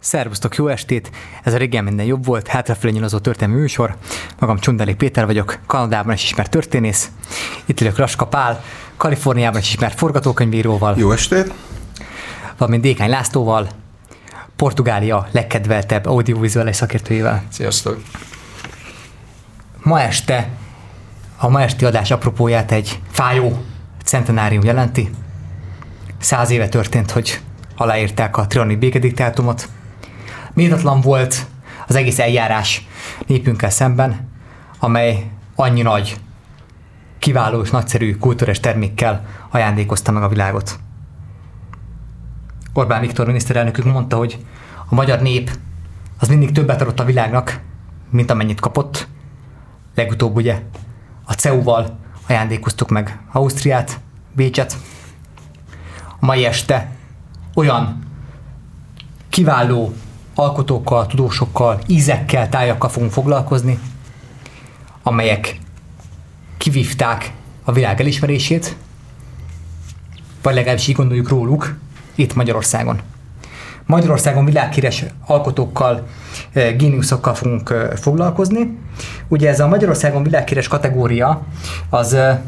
Szervusztok, jó estét! Ez a régen minden jobb volt, hátrafelé azó történelmi műsor. Magam Csundeli Péter vagyok, Kanadában is ismert történész. Itt ülök Raska Pál, Kaliforniában is ismert forgatókönyvíróval. Jó estét! Valamint Dékány Lászlóval, Portugália legkedveltebb audiovizuális szakértőjével. Sziasztok! Ma este, a ma esti adás apropóját egy fájó centenárium jelenti. Száz éve történt, hogy aláírták a triani békediktátumot. Méltatlan volt az egész eljárás népünkkel szemben, amely annyi nagy, kiváló és nagyszerű kultúrás termékkel ajándékozta meg a világot. Orbán Viktor miniszterelnökünk mondta, hogy a magyar nép az mindig többet adott a világnak, mint amennyit kapott. Legutóbb ugye a CEU-val ajándékoztuk meg Ausztriát, Bécset. A mai este olyan kiváló alkotókkal, tudósokkal, ízekkel, tájakkal fogunk foglalkozni, amelyek kivívták a világ elismerését, vagy legalábbis így gondoljuk róluk, itt Magyarországon. Magyarországon világhíres alkotókkal, eh, géniuszokkal fogunk eh, foglalkozni. Ugye ez a Magyarországon világhíres kategória, az eh,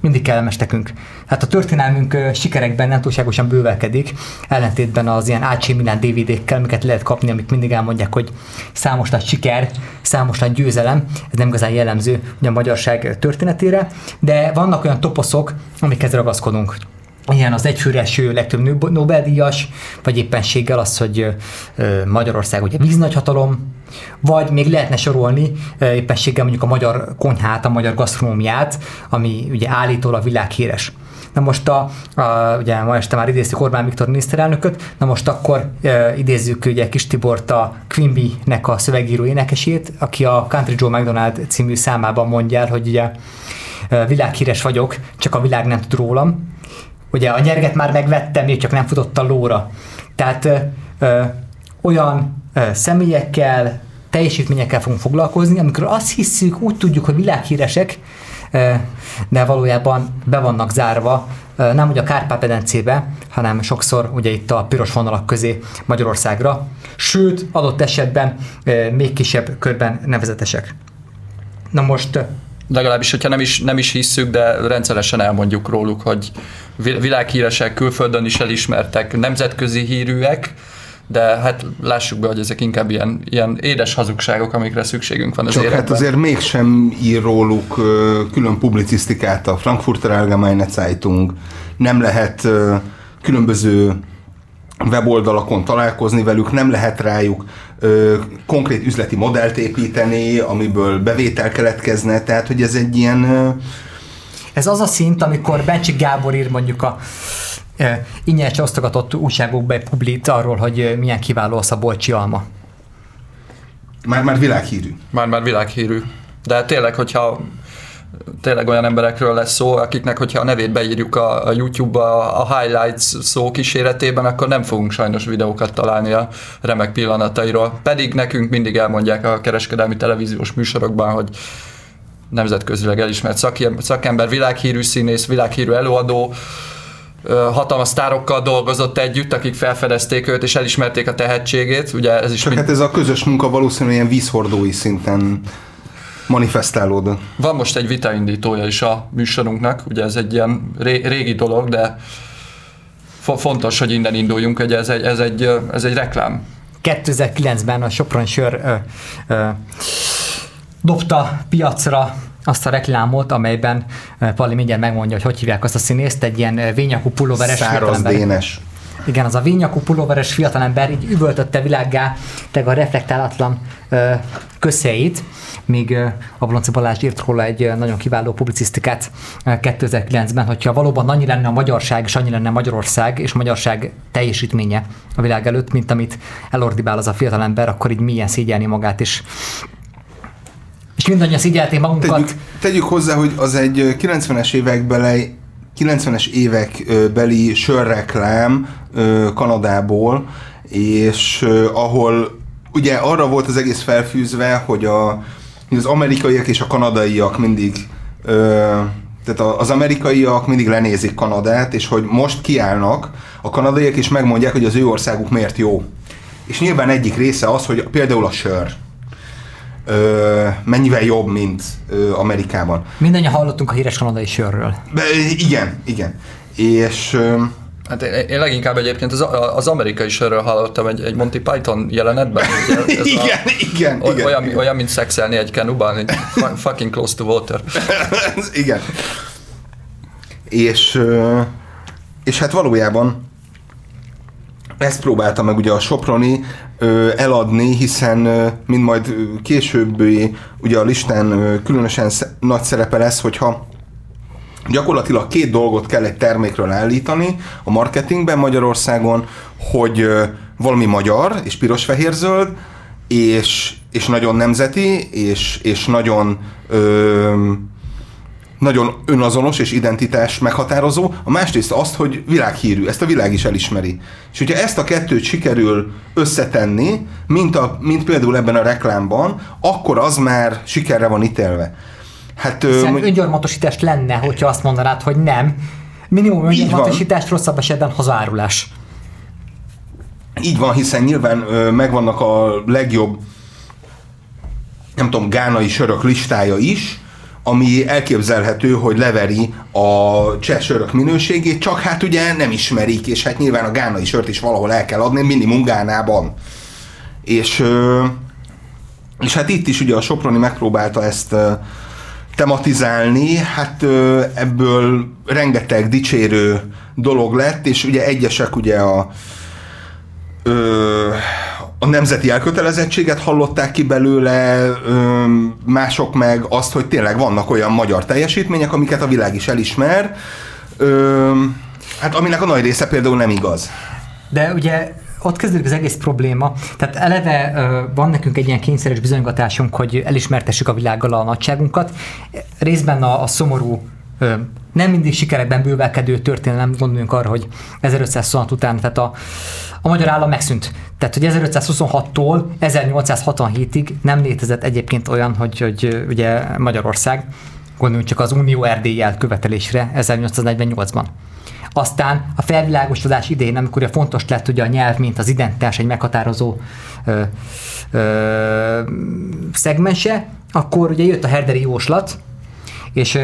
mindig kellemes nekünk. Hát a történelmünk sikerekben nem túlságosan bővelkedik, ellentétben az ilyen AC Milan DVD-kkel, amiket lehet kapni, amik mindig elmondják, hogy számos nagy siker, számos nagy győzelem, ez nem igazán jellemző ugye a magyarság történetére, de vannak olyan toposzok, amikhez ragaszkodunk ilyen az egyfőre eső legtöbb Nobel-díjas, vagy éppenséggel az, hogy Magyarország ugye víznagyhatalom, vagy még lehetne sorolni éppenséggel mondjuk a magyar konyhát, a magyar gasztronómiát, ami ugye állítólag világhíres. Na most a, a, ugye ma este már idéztük Orbán Viktor miniszterelnököt, na most akkor e, idézzük ugye Kis Tibort a Quimby-nek a szövegíró énekesét, aki a Country Joe McDonald című számában mondja el, hogy ugye világhíres vagyok, csak a világ nem tud rólam. Ugye a nyerget már megvettem, még csak nem futott a lóra. Tehát ö, ö, olyan ö, személyekkel, teljesítményekkel fogunk foglalkozni, amikor azt hiszük, úgy tudjuk, hogy világhíresek, de valójában be vannak zárva, nem ugye a Kárpát-pedencébe, hanem sokszor ugye itt a piros vonalak közé Magyarországra, sőt, adott esetben még kisebb körben nevezetesek. Na most legalábbis, hogyha nem is, nem is hisszük, de rendszeresen elmondjuk róluk, hogy világhíresek, külföldön is elismertek, nemzetközi hírűek, de hát lássuk be, hogy ezek inkább ilyen, ilyen édes hazugságok, amikre szükségünk van az Csak életben. hát azért mégsem ír róluk külön publicisztikát a Frankfurter Allgemeine Zeitung, nem lehet különböző weboldalakon találkozni velük, nem lehet rájuk ö, konkrét üzleti modellt építeni, amiből bevétel keletkezne, tehát hogy ez egy ilyen... Ö... Ez az a szint, amikor Bencsik Gábor ír mondjuk a e, ingyen osztogatott újságokba egy publit arról, hogy milyen kiváló a szabolcsi alma. Már, már világhírű. Már, már világhírű. De tényleg, hogyha tényleg olyan emberekről lesz szó, akiknek, hogyha a nevét beírjuk a, a YouTube-ba a highlights szó kíséretében, akkor nem fogunk sajnos videókat találni a remek pillanatairól. Pedig nekünk mindig elmondják a kereskedelmi televíziós műsorokban, hogy nemzetközileg elismert szakember, világhírű színész, világhírű előadó, hatalmas sztárokkal dolgozott együtt, akik felfedezték őt és elismerték a tehetségét. Ugye ez is Csak mind... hát ez a közös munka valószínűleg ilyen vízhordói szinten manifestálódott. Van most egy vitaindítója is a műsorunknak, ugye ez egy ilyen régi dolog, de fontos, hogy innen induljunk, hogy ez egy, ez egy, ez egy reklám. 2009-ben a Sopron Sör ö, ö, dobta piacra azt a reklámot, amelyben Pali mindjárt megmondja, hogy hogy hívják azt a színészt, egy ilyen vényakú pulóveres Száraz Dénes. Igen, az a vényakú pulóveres fiatalember így üvöltötte világgá a reflektálatlan ö, közhelyét, míg a Blonci Balázs írt róla egy nagyon kiváló publicisztikát 2009-ben, hogyha valóban annyi lenne a magyarság, és annyi lenne Magyarország, és magyarság teljesítménye a világ előtt, mint amit elordibál az a fiatalember, akkor így milyen szégyelni magát is mindannyian szégyelték magunkat. Tegyük, tegyük hozzá, hogy az egy 90-es évekbeli 90-es évek beli sörreklám Kanadából, és ahol ugye arra volt az egész felfűzve, hogy a, az amerikaiak és a kanadaiak mindig Tehát az amerikaiak mindig lenézik Kanadát, és hogy most kiállnak a kanadaiak, és megmondják, hogy az ő országuk miért jó. És nyilván egyik része az, hogy például a sör ö, mennyivel jobb, mint ö, Amerikában. Mindannyian hallottunk a híres kanadai sörről. De, igen, igen. És ö, Hát én, én leginkább egyébként az, az amerikai sörről hallottam egy, egy Monty Python jelenetben. Ugye, ez igen, a, igen, olyan, igen, olyan, igen. olyan, mint szexelni egy kenuban, egy fucking close to water. igen. És, és hát valójában ezt próbálta meg ugye a Soproni ö, eladni, hiszen ö, mint majd ö, később ö, ugye a listán ö, különösen sz- nagy szerepe lesz, hogyha gyakorlatilag két dolgot kell egy termékről állítani a marketingben Magyarországon, hogy ö, valami magyar és piros-fehér-zöld, és, és nagyon nemzeti, és, és nagyon ö, nagyon önazonos és identitás meghatározó, a másrészt azt, hogy világhírű, ezt a világ is elismeri. És hogyha ezt a kettőt sikerül összetenni, mint, a, mint például ebben a reklámban, akkor az már sikerre van ítélve. Hát, ö, Hiszen mo- öngyarmatosítás lenne, hogyha azt mondanád, hogy nem. Minimum öngyarmatosítás, rosszabb esetben hazárulás. Így van, hiszen nyilván ö, megvannak a legjobb, nem tudom, gánai sörök listája is, ami elképzelhető, hogy leveri a cseh sörök minőségét, csak hát ugye nem ismerik, és hát nyilván a gánai sört is valahol el kell adni, minimum Gánában. És, és hát itt is ugye a Soproni megpróbálta ezt tematizálni, hát ebből rengeteg dicsérő dolog lett, és ugye egyesek ugye a, a nemzeti elkötelezettséget hallották ki belőle, mások meg azt, hogy tényleg vannak olyan magyar teljesítmények, amiket a világ is elismer, hát aminek a nagy része például nem igaz. De ugye ott kezdődik az egész probléma. Tehát eleve van nekünk egy ilyen kényszeres bizonygatásunk, hogy elismertessük a világgal a nagyságunkat. Részben a, a szomorú, nem mindig sikerekben bővelkedő történelem, gondoljunk arra, hogy 1526 után, tehát a, a magyar állam megszűnt. Tehát, hogy 1526-tól 1867-ig nem létezett egyébként olyan, hogy, hogy ugye Magyarország, gondoljunk csak az Unió erdélyjel követelésre 1848-ban. Aztán a felvilágosodás idején, amikor ugye fontos lett ugye a nyelv, mint az identitás egy meghatározó ö, ö, szegmense, akkor ugye jött a herderi jóslat, és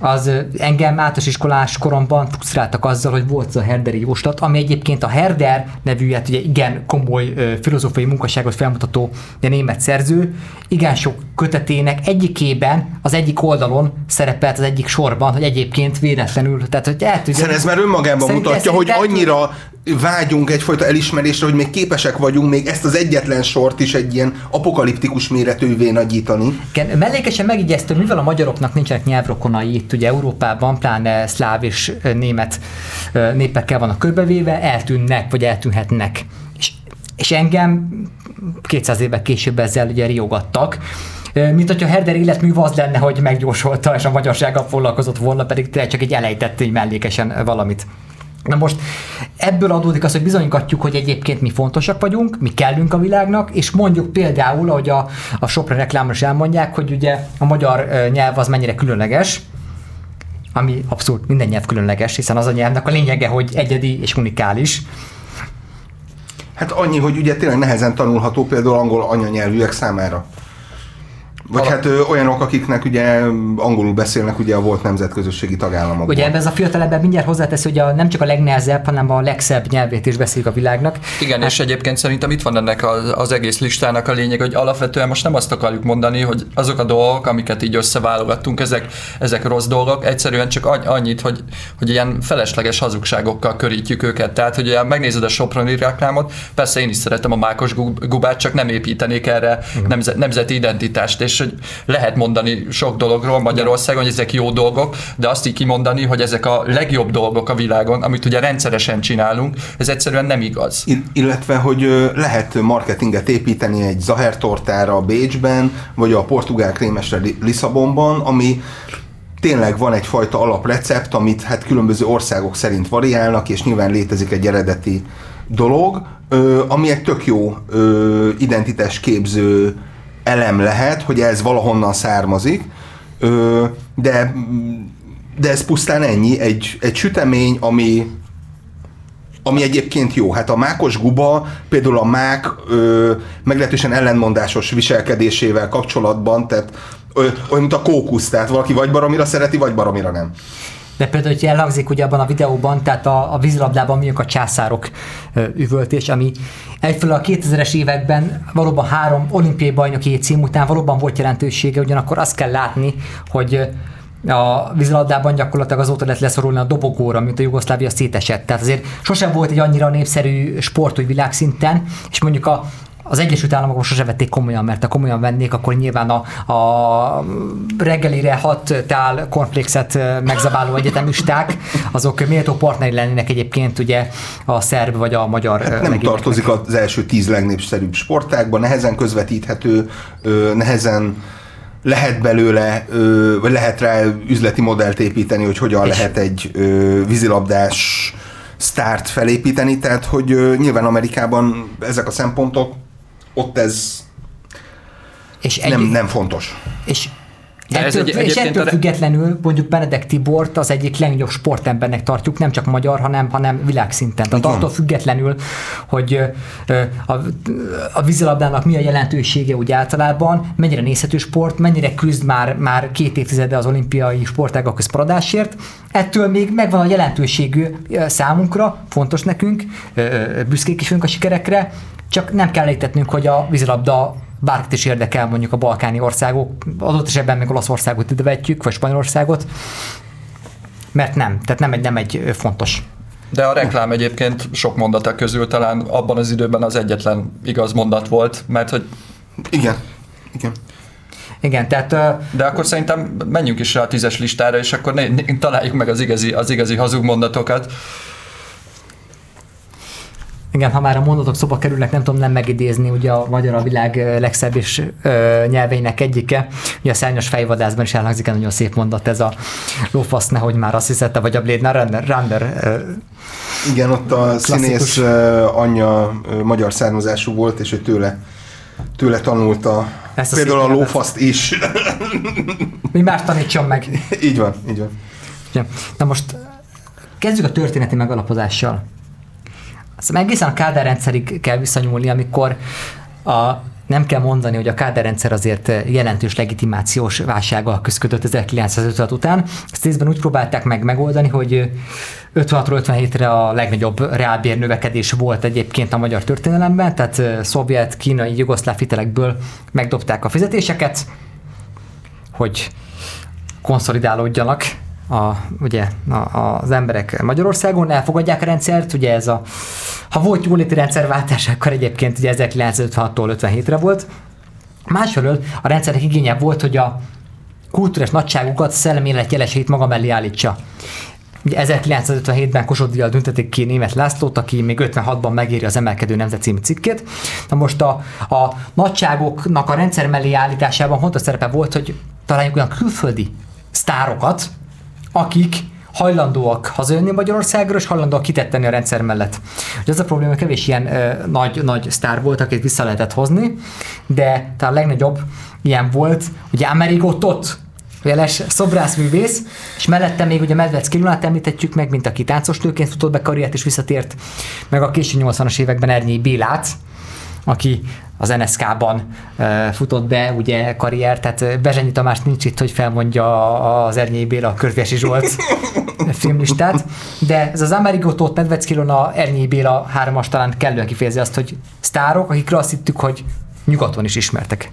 az engem általános iskolás koromban frusztráltak azzal, hogy volt az a herderi jóslat, ami egyébként a Herder nevű, hát ugye igen komoly filozófiai munkasságot felmutató de német szerző, igen sok kötetének egyikében, az egyik oldalon szerepelt az egyik sorban, hogy egyébként véletlenül, tehát hogy el tudja, Hiszen ez már önmagában Szerintem- mutatja, hogy szerintem- annyira vágyunk egyfajta elismerésre, hogy még képesek vagyunk még ezt az egyetlen sort is egy ilyen apokaliptikus méretűvé nagyítani. Igen, mellékesen megigyeztő, mivel a magyaroknak nincsenek nyelvrokonai itt ugye Európában, pláne szláv és német népekkel vannak körbevéve, eltűnnek, vagy eltűnhetnek. És, és engem 200 évvel később ezzel ugye riogattak, mint hogyha Herder életműve az lenne, hogy megjósolta, és a magyarsággal foglalkozott volna, pedig tényleg csak egy elejtett így mellékesen valamit. Na most ebből adódik az, hogy bizonygatjuk, hogy egyébként mi fontosak vagyunk, mi kellünk a világnak, és mondjuk például, ahogy a, a Sopra reklámra is elmondják, hogy ugye a magyar nyelv az mennyire különleges, ami abszolút minden nyelv különleges, hiszen az a nyelvnek a lényege, hogy egyedi és unikális. Hát annyi, hogy ugye tényleg nehezen tanulható például angol anyanyelvűek számára. Vagy Vala- hát ö, olyanok, akiknek ugye angolul beszélnek ugye a volt nemzetközösségi tagállamokban. Ugye ebben ez a fiatalember mindjárt hozzátesz, hogy a, nem csak a legnehezebb, hanem a legszebb nyelvét is beszélik a világnak. Igen, és egyébként szerintem itt van ennek az, az egész listának a lényeg, hogy alapvetően most nem azt akarjuk mondani, hogy azok a dolgok, amiket így összeválogattunk, ezek, ezek rossz dolgok, egyszerűen csak anny- annyit, hogy, hogy ilyen felesleges hazugságokkal körítjük őket. Tehát, hogy ugye megnézed a Soproni reklámot, persze én is szeretem a mákos gub- gubát, csak nem építenék erre nemzet, nemzeti identitást, és hogy lehet mondani sok dologról Magyarországon, hogy ezek jó dolgok, de azt így kimondani, hogy ezek a legjobb dolgok a világon, amit ugye rendszeresen csinálunk, ez egyszerűen nem igaz. Il- illetve, hogy lehet marketinget építeni egy Zaher tortára Bécsben, vagy a portugál krémesre Li- Lisszabonban, ami tényleg van egyfajta alaprecept, amit hát különböző országok szerint variálnak, és nyilván létezik egy eredeti dolog, ami egy tök jó identitás képző elem lehet, hogy ez valahonnan származik, ö, de de ez pusztán ennyi, egy, egy sütemény, ami ami egyébként jó. Hát a mákos guba, például a mák ö, meglehetősen ellenmondásos viselkedésével kapcsolatban, tehát olyan, mint a kókusz, tehát valaki vagy baromira szereti, vagy baromira nem. De például, hogy elhangzik ugye abban a videóban, tehát a, a vízilabdában mondjuk a császárok üvöltés, ami egyfelől a 2000-es években valóban három olimpiai bajnoki cím után valóban volt jelentősége, ugyanakkor azt kell látni, hogy a vízilabdában gyakorlatilag azóta lehet leszorulni a dobogóra, mint a Jugoszlávia szétesett. Tehát azért sosem volt egy annyira népszerű sport, hogy világszinten, és mondjuk a, az Egyesült Államokban sose vették komolyan, mert ha komolyan vennék, akkor nyilván a, a reggelire hat tál konflexet megzabáló egyetemisták, azok méltó partneri lennének egyébként ugye a szerb vagy a magyar hát Nem tartozik az első tíz legnépszerűbb sportákban, nehezen közvetíthető, nehezen lehet belőle, vagy lehet rá üzleti modellt építeni, hogy hogyan és lehet egy vízilabdás sztárt felépíteni, tehát hogy nyilván Amerikában ezek a szempontok, ott ez és nem, egy, nem fontos. És ettől, ez egy, és ettől függetlenül mondjuk Benedek Tibort az egyik legnagyobb sportembernek tartjuk, nem csak magyar, hanem, hanem világszinten. Tehát attól függetlenül, hogy a, a vízilabdának mi a jelentősége úgy általában, mennyire nézhető sport, mennyire küzd már, már két évtizede az olimpiai sportágak közparadásért, ettől még megvan a jelentőségű számunkra, fontos nekünk, büszkék is vagyunk a sikerekre, csak nem kell létetnünk, hogy a vízilabda bárkit is érdekel mondjuk a balkáni országok, adott esetben még Olaszországot ide vetjük, vagy Spanyolországot, mert nem, tehát nem egy, nem egy fontos de a reklám egyébként sok mondata közül talán abban az időben az egyetlen igaz mondat volt, mert hogy... Igen, igen. Igen, tehát... De akkor szerintem menjünk is rá a tízes listára, és akkor ne, ne, találjuk meg az igazi, az igazi hazug mondatokat. Igen, ha már a mondatok szoba kerülnek, nem tudom nem megidézni, ugye a magyar a világ legszebb és ö, nyelveinek egyike. Ugye a szárnyas fejvadászban is elhangzik egy nagyon szép mondat, ez a lófasz nehogy már azt hiszette, vagy a Blade Runner. Runner ö, Igen, ott a klasszikus. színész ö, anyja ö, magyar származású volt, és ő tőle tőle tanulta Ezt például a, lófaszt is. Mi más tanítson meg. így van, így van. Na most kezdjük a történeti megalapozással. Azt egészen a Kádár rendszerig kell visszanyúlni, amikor a nem kell mondani, hogy a Kádár azért jelentős legitimációs válsággal küzdött 1956 után. Ezt részben úgy próbálták meg megoldani, hogy 56 57-re a legnagyobb reálbér növekedés volt egyébként a magyar történelemben, tehát szovjet, kínai, jugoszláv hitelekből megdobták a fizetéseket, hogy konszolidálódjanak a, ugye, a, az emberek Magyarországon, elfogadják a rendszert, ugye ez a, ha volt jóléti rendszerváltás, akkor egyébként ugye 1956-tól 57-re volt. Másfelől a rendszernek igénye volt, hogy a kultúrás nagyságukat, szellemi élet jeleseit maga mellé állítsa. Ugye 1957-ben Kossuth döntették ki német Lászlót, aki még 56-ban megéri az Emelkedő Nemzet című cikkét. Na most a, a nagyságoknak a rendszer mellé állításában fontos szerepe volt, hogy találjuk olyan külföldi sztárokat, akik hajlandóak hazajönni Magyarországra, és hajlandóak kitetteni a rendszer mellett. Ugye az a probléma, kevés ilyen ö, nagy, nagy sztár volt, akit vissza lehetett hozni, de talán a legnagyobb ilyen volt, ugye Amerigo Tot, jeles szobrászművész, és mellette még ugye Medvec Kilunát említhetjük meg, mint aki táncos nőként futott be karriert és visszatért, meg a késő 80-as években Ernyi Bélát, aki az NSK-ban futott be, ugye karrier, tehát Bezsenyi Tamás nincs itt, hogy felmondja az Ernyé Béla a Körvési Zsolt filmlistát, de ez az Amerigo Tóth Nedvec Kilona, Ernyé Béla hármas talán kellően kifejezi azt, hogy sztárok, akikről azt hittük, hogy nyugaton is ismertek.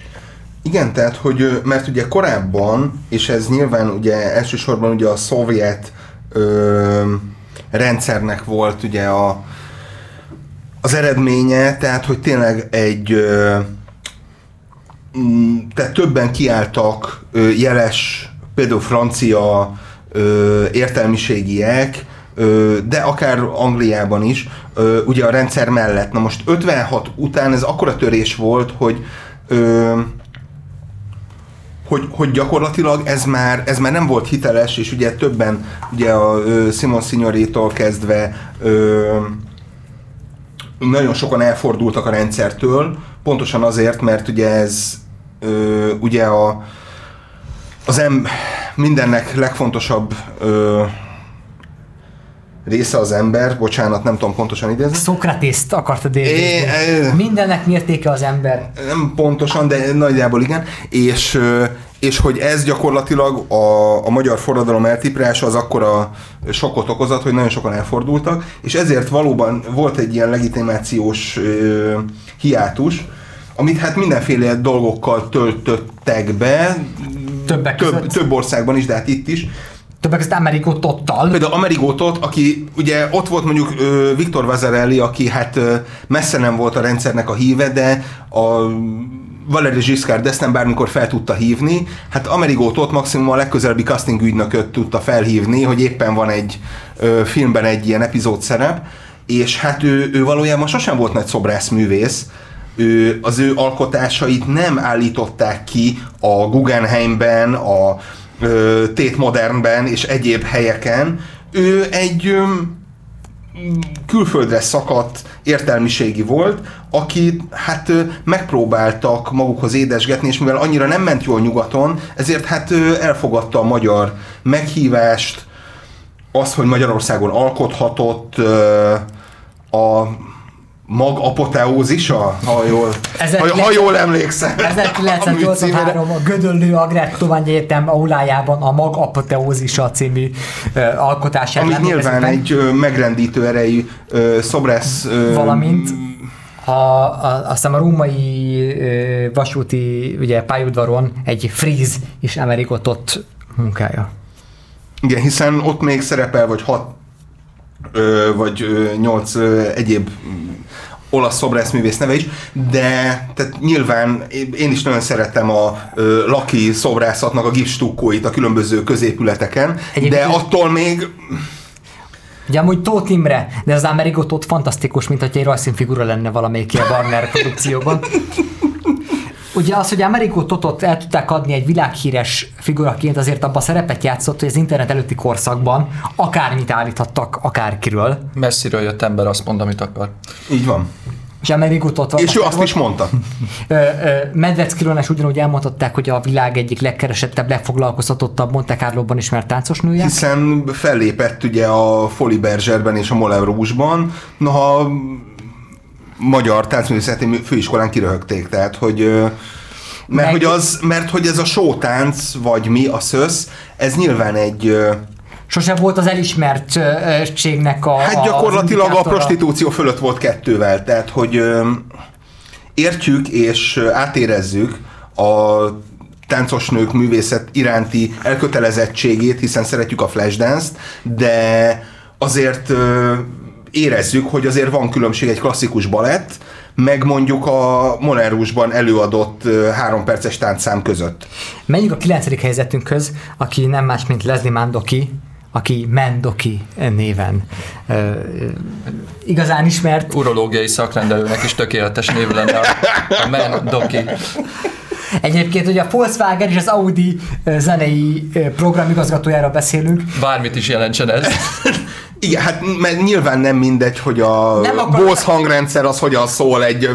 Igen, tehát, hogy, mert ugye korábban, és ez nyilván ugye elsősorban ugye a szovjet ö, rendszernek volt ugye a, az eredménye, tehát hogy tényleg egy mm, tehát többen kiálltak jeles, például francia értelmiségiek, de akár Angliában is, ugye a rendszer mellett. Na most 56 után ez akkora törés volt, hogy hogy, hogy gyakorlatilag ez már, ez már nem volt hiteles, és ugye többen, ugye a Simon Signorétól kezdve nagyon sokan elfordultak a rendszertől, pontosan azért, mert ugye ez ö, ugye a, az em, mindennek legfontosabb ö, része az ember, bocsánat, nem tudom pontosan idézni. Szokratészt akartad idézni. Mindennek mértéke az ember. Nem pontosan, de nagyjából igen. És, és hogy ez gyakorlatilag a, a magyar forradalom eltiprása az akkora sokkot okozott, hogy nagyon sokan elfordultak, és ezért valóban volt egy ilyen legitimációs ö, hiátus, amit hát mindenféle dolgokkal töltöttek be, Többek több, között. több országban is, de hát itt is. Többek között Amerigo Tottal. Például Amerigótot, aki ugye ott volt mondjuk ö, Viktor Vazarelli, aki hát ö, messze nem volt a rendszernek a híve, de a Valéry Giscard d'Estaing bármikor fel tudta hívni. Hát Amerigótot maximum a legközelebbi casting ügynököt tudta felhívni, hogy éppen van egy ö, filmben egy ilyen epizód szerep, és hát ő, ő valójában sosem volt nagy szobrászművész, ő, az ő alkotásait nem állították ki a Guggenheimben, a ö, Tate Modernben és egyéb helyeken. Ő egy külföldre szakadt értelmiségi volt, aki hát megpróbáltak magukhoz édesgetni, és mivel annyira nem ment jól nyugaton, ezért hát elfogadta a magyar meghívást, az, hogy Magyarországon alkothatott a mag apoteózisa, ha jól, Ezek ha, ha le- jól emlékszem. a műcímére. 1983 a Gödöllő Agrártudományi Egyetem aulájában a Mag Apoteózisa című uh, alkotását Ami nyilván egy ö, megrendítő erejű ö, szobrász... ö, Valamint a, a, aztán a római ö, vasúti ugye, pályaudvaron egy fríz is Amerigotott munkája. Igen, hiszen ott még szerepel, vagy hat, ö, vagy ö, nyolc ö, egyéb mm, olasz szobrászművész neve is, de tehát nyilván én is nagyon szeretem a ö, laki szobrászatnak a gipsstukkóit a különböző középületeken, Egyébként- de attól még Ugye amúgy Tóth Imre, de az Amerigo Tóth fantasztikus, mint hogy egy rajzszínfigura lenne valamelyik ilyen Warner produkcióban. Ugye az, hogy Amerigo Totot el tudták adni egy világhíres figuraként, azért abban szerepet játszott, hogy az internet előtti korszakban akármit állíthattak akárkiről. Messziről jött ember azt mond, amit akar. így van. És Amerigo Tot És ő azt is mondta. Medveckiről is ugyanúgy elmondhatták, hogy a világ egyik legkeresettebb, legfoglalkoztatottabb Monte Carlo-ban ismert táncosnője. Hiszen fellépett ugye a Foli Berzserben és a Moulin Rouge-ban, noha magyar táncművészeti főiskolán kiröhögték, tehát hogy mert hogy, az, mert hogy ez a sótánc, vagy mi, a szösz, ez nyilván egy, Sose volt az elismertségnek a hát gyakorlatilag a prostitúció fölött volt kettővel, tehát hogy értjük és átérezzük a táncosnők művészet iránti elkötelezettségét, hiszen szeretjük a flashdance-t, de azért érezzük, hogy azért van különbség egy klasszikus balett, meg mondjuk a Moulin Rouge-ban előadott három perces táncszám között. Menjünk a kilencedik helyzetünkhöz, aki nem más, mint Leslie Mandoki, aki Mandoki néven ö, igazán ismert. Urológiai szakrendelőnek is tökéletes név lenne a, a Man Doki. Egyébként, hogy a Volkswagen és az Audi zenei programigazgatójára beszélünk. Bármit is jelentsen ez. Igen, hát mert nyilván nem mindegy, hogy a Nem Bose hangrendszer az hogyan szól egy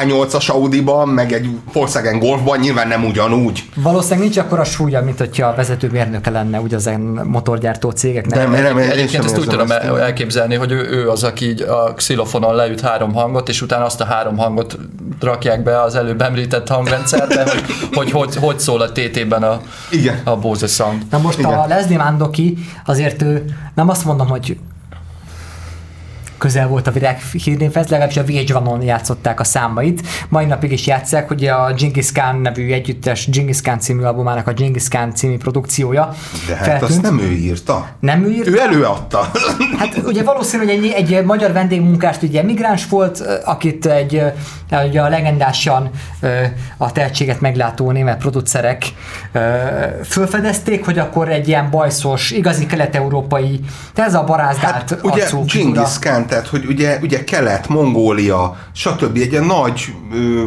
A8-as Audi-ban, meg egy Volkswagen Golfban, nyilván nem ugyanúgy. Valószínűleg nincs akkora súlya, mint hogyha a vezetőmérnöke lenne ugye az motorgyártó cégeknek. Nem, nem, én sem Egyébként ezt úgy tudom el- elképzelni, hogy ő, ő az, aki így a xilofonon leüt három hangot, és utána azt a három hangot rakják be az előbb említett hangrendszerbe, hogy hogy, hogy, hogy szól a TT-ben a, Igen. a Bose Sound. Na most Igen. a Leslie Mandoki azért ő nem azt mondom, hogy közel volt a virág hírnévhez, legalábbis a VH1-on játszották a számait. Mai napig is játszák, hogy a Genghis Khan nevű együttes Genghis Khan című albumának a Genghis Khan című produkciója De hát azt nem ő írta. nem ő írt? Ő előadta. Hát ugye valószínű, hogy egy, egy magyar vendégmunkást ugye migráns volt, akit egy ugye a legendásan a tehetséget meglátó német producerek fölfedezték, hogy akkor egy ilyen bajszos, igazi kelet-európai, de ez a barázdált Hát ugye arcú. Genghis Khan, tehát hogy ugye, ugye Kelet, Mongólia, stb. egy ilyen nagy ö,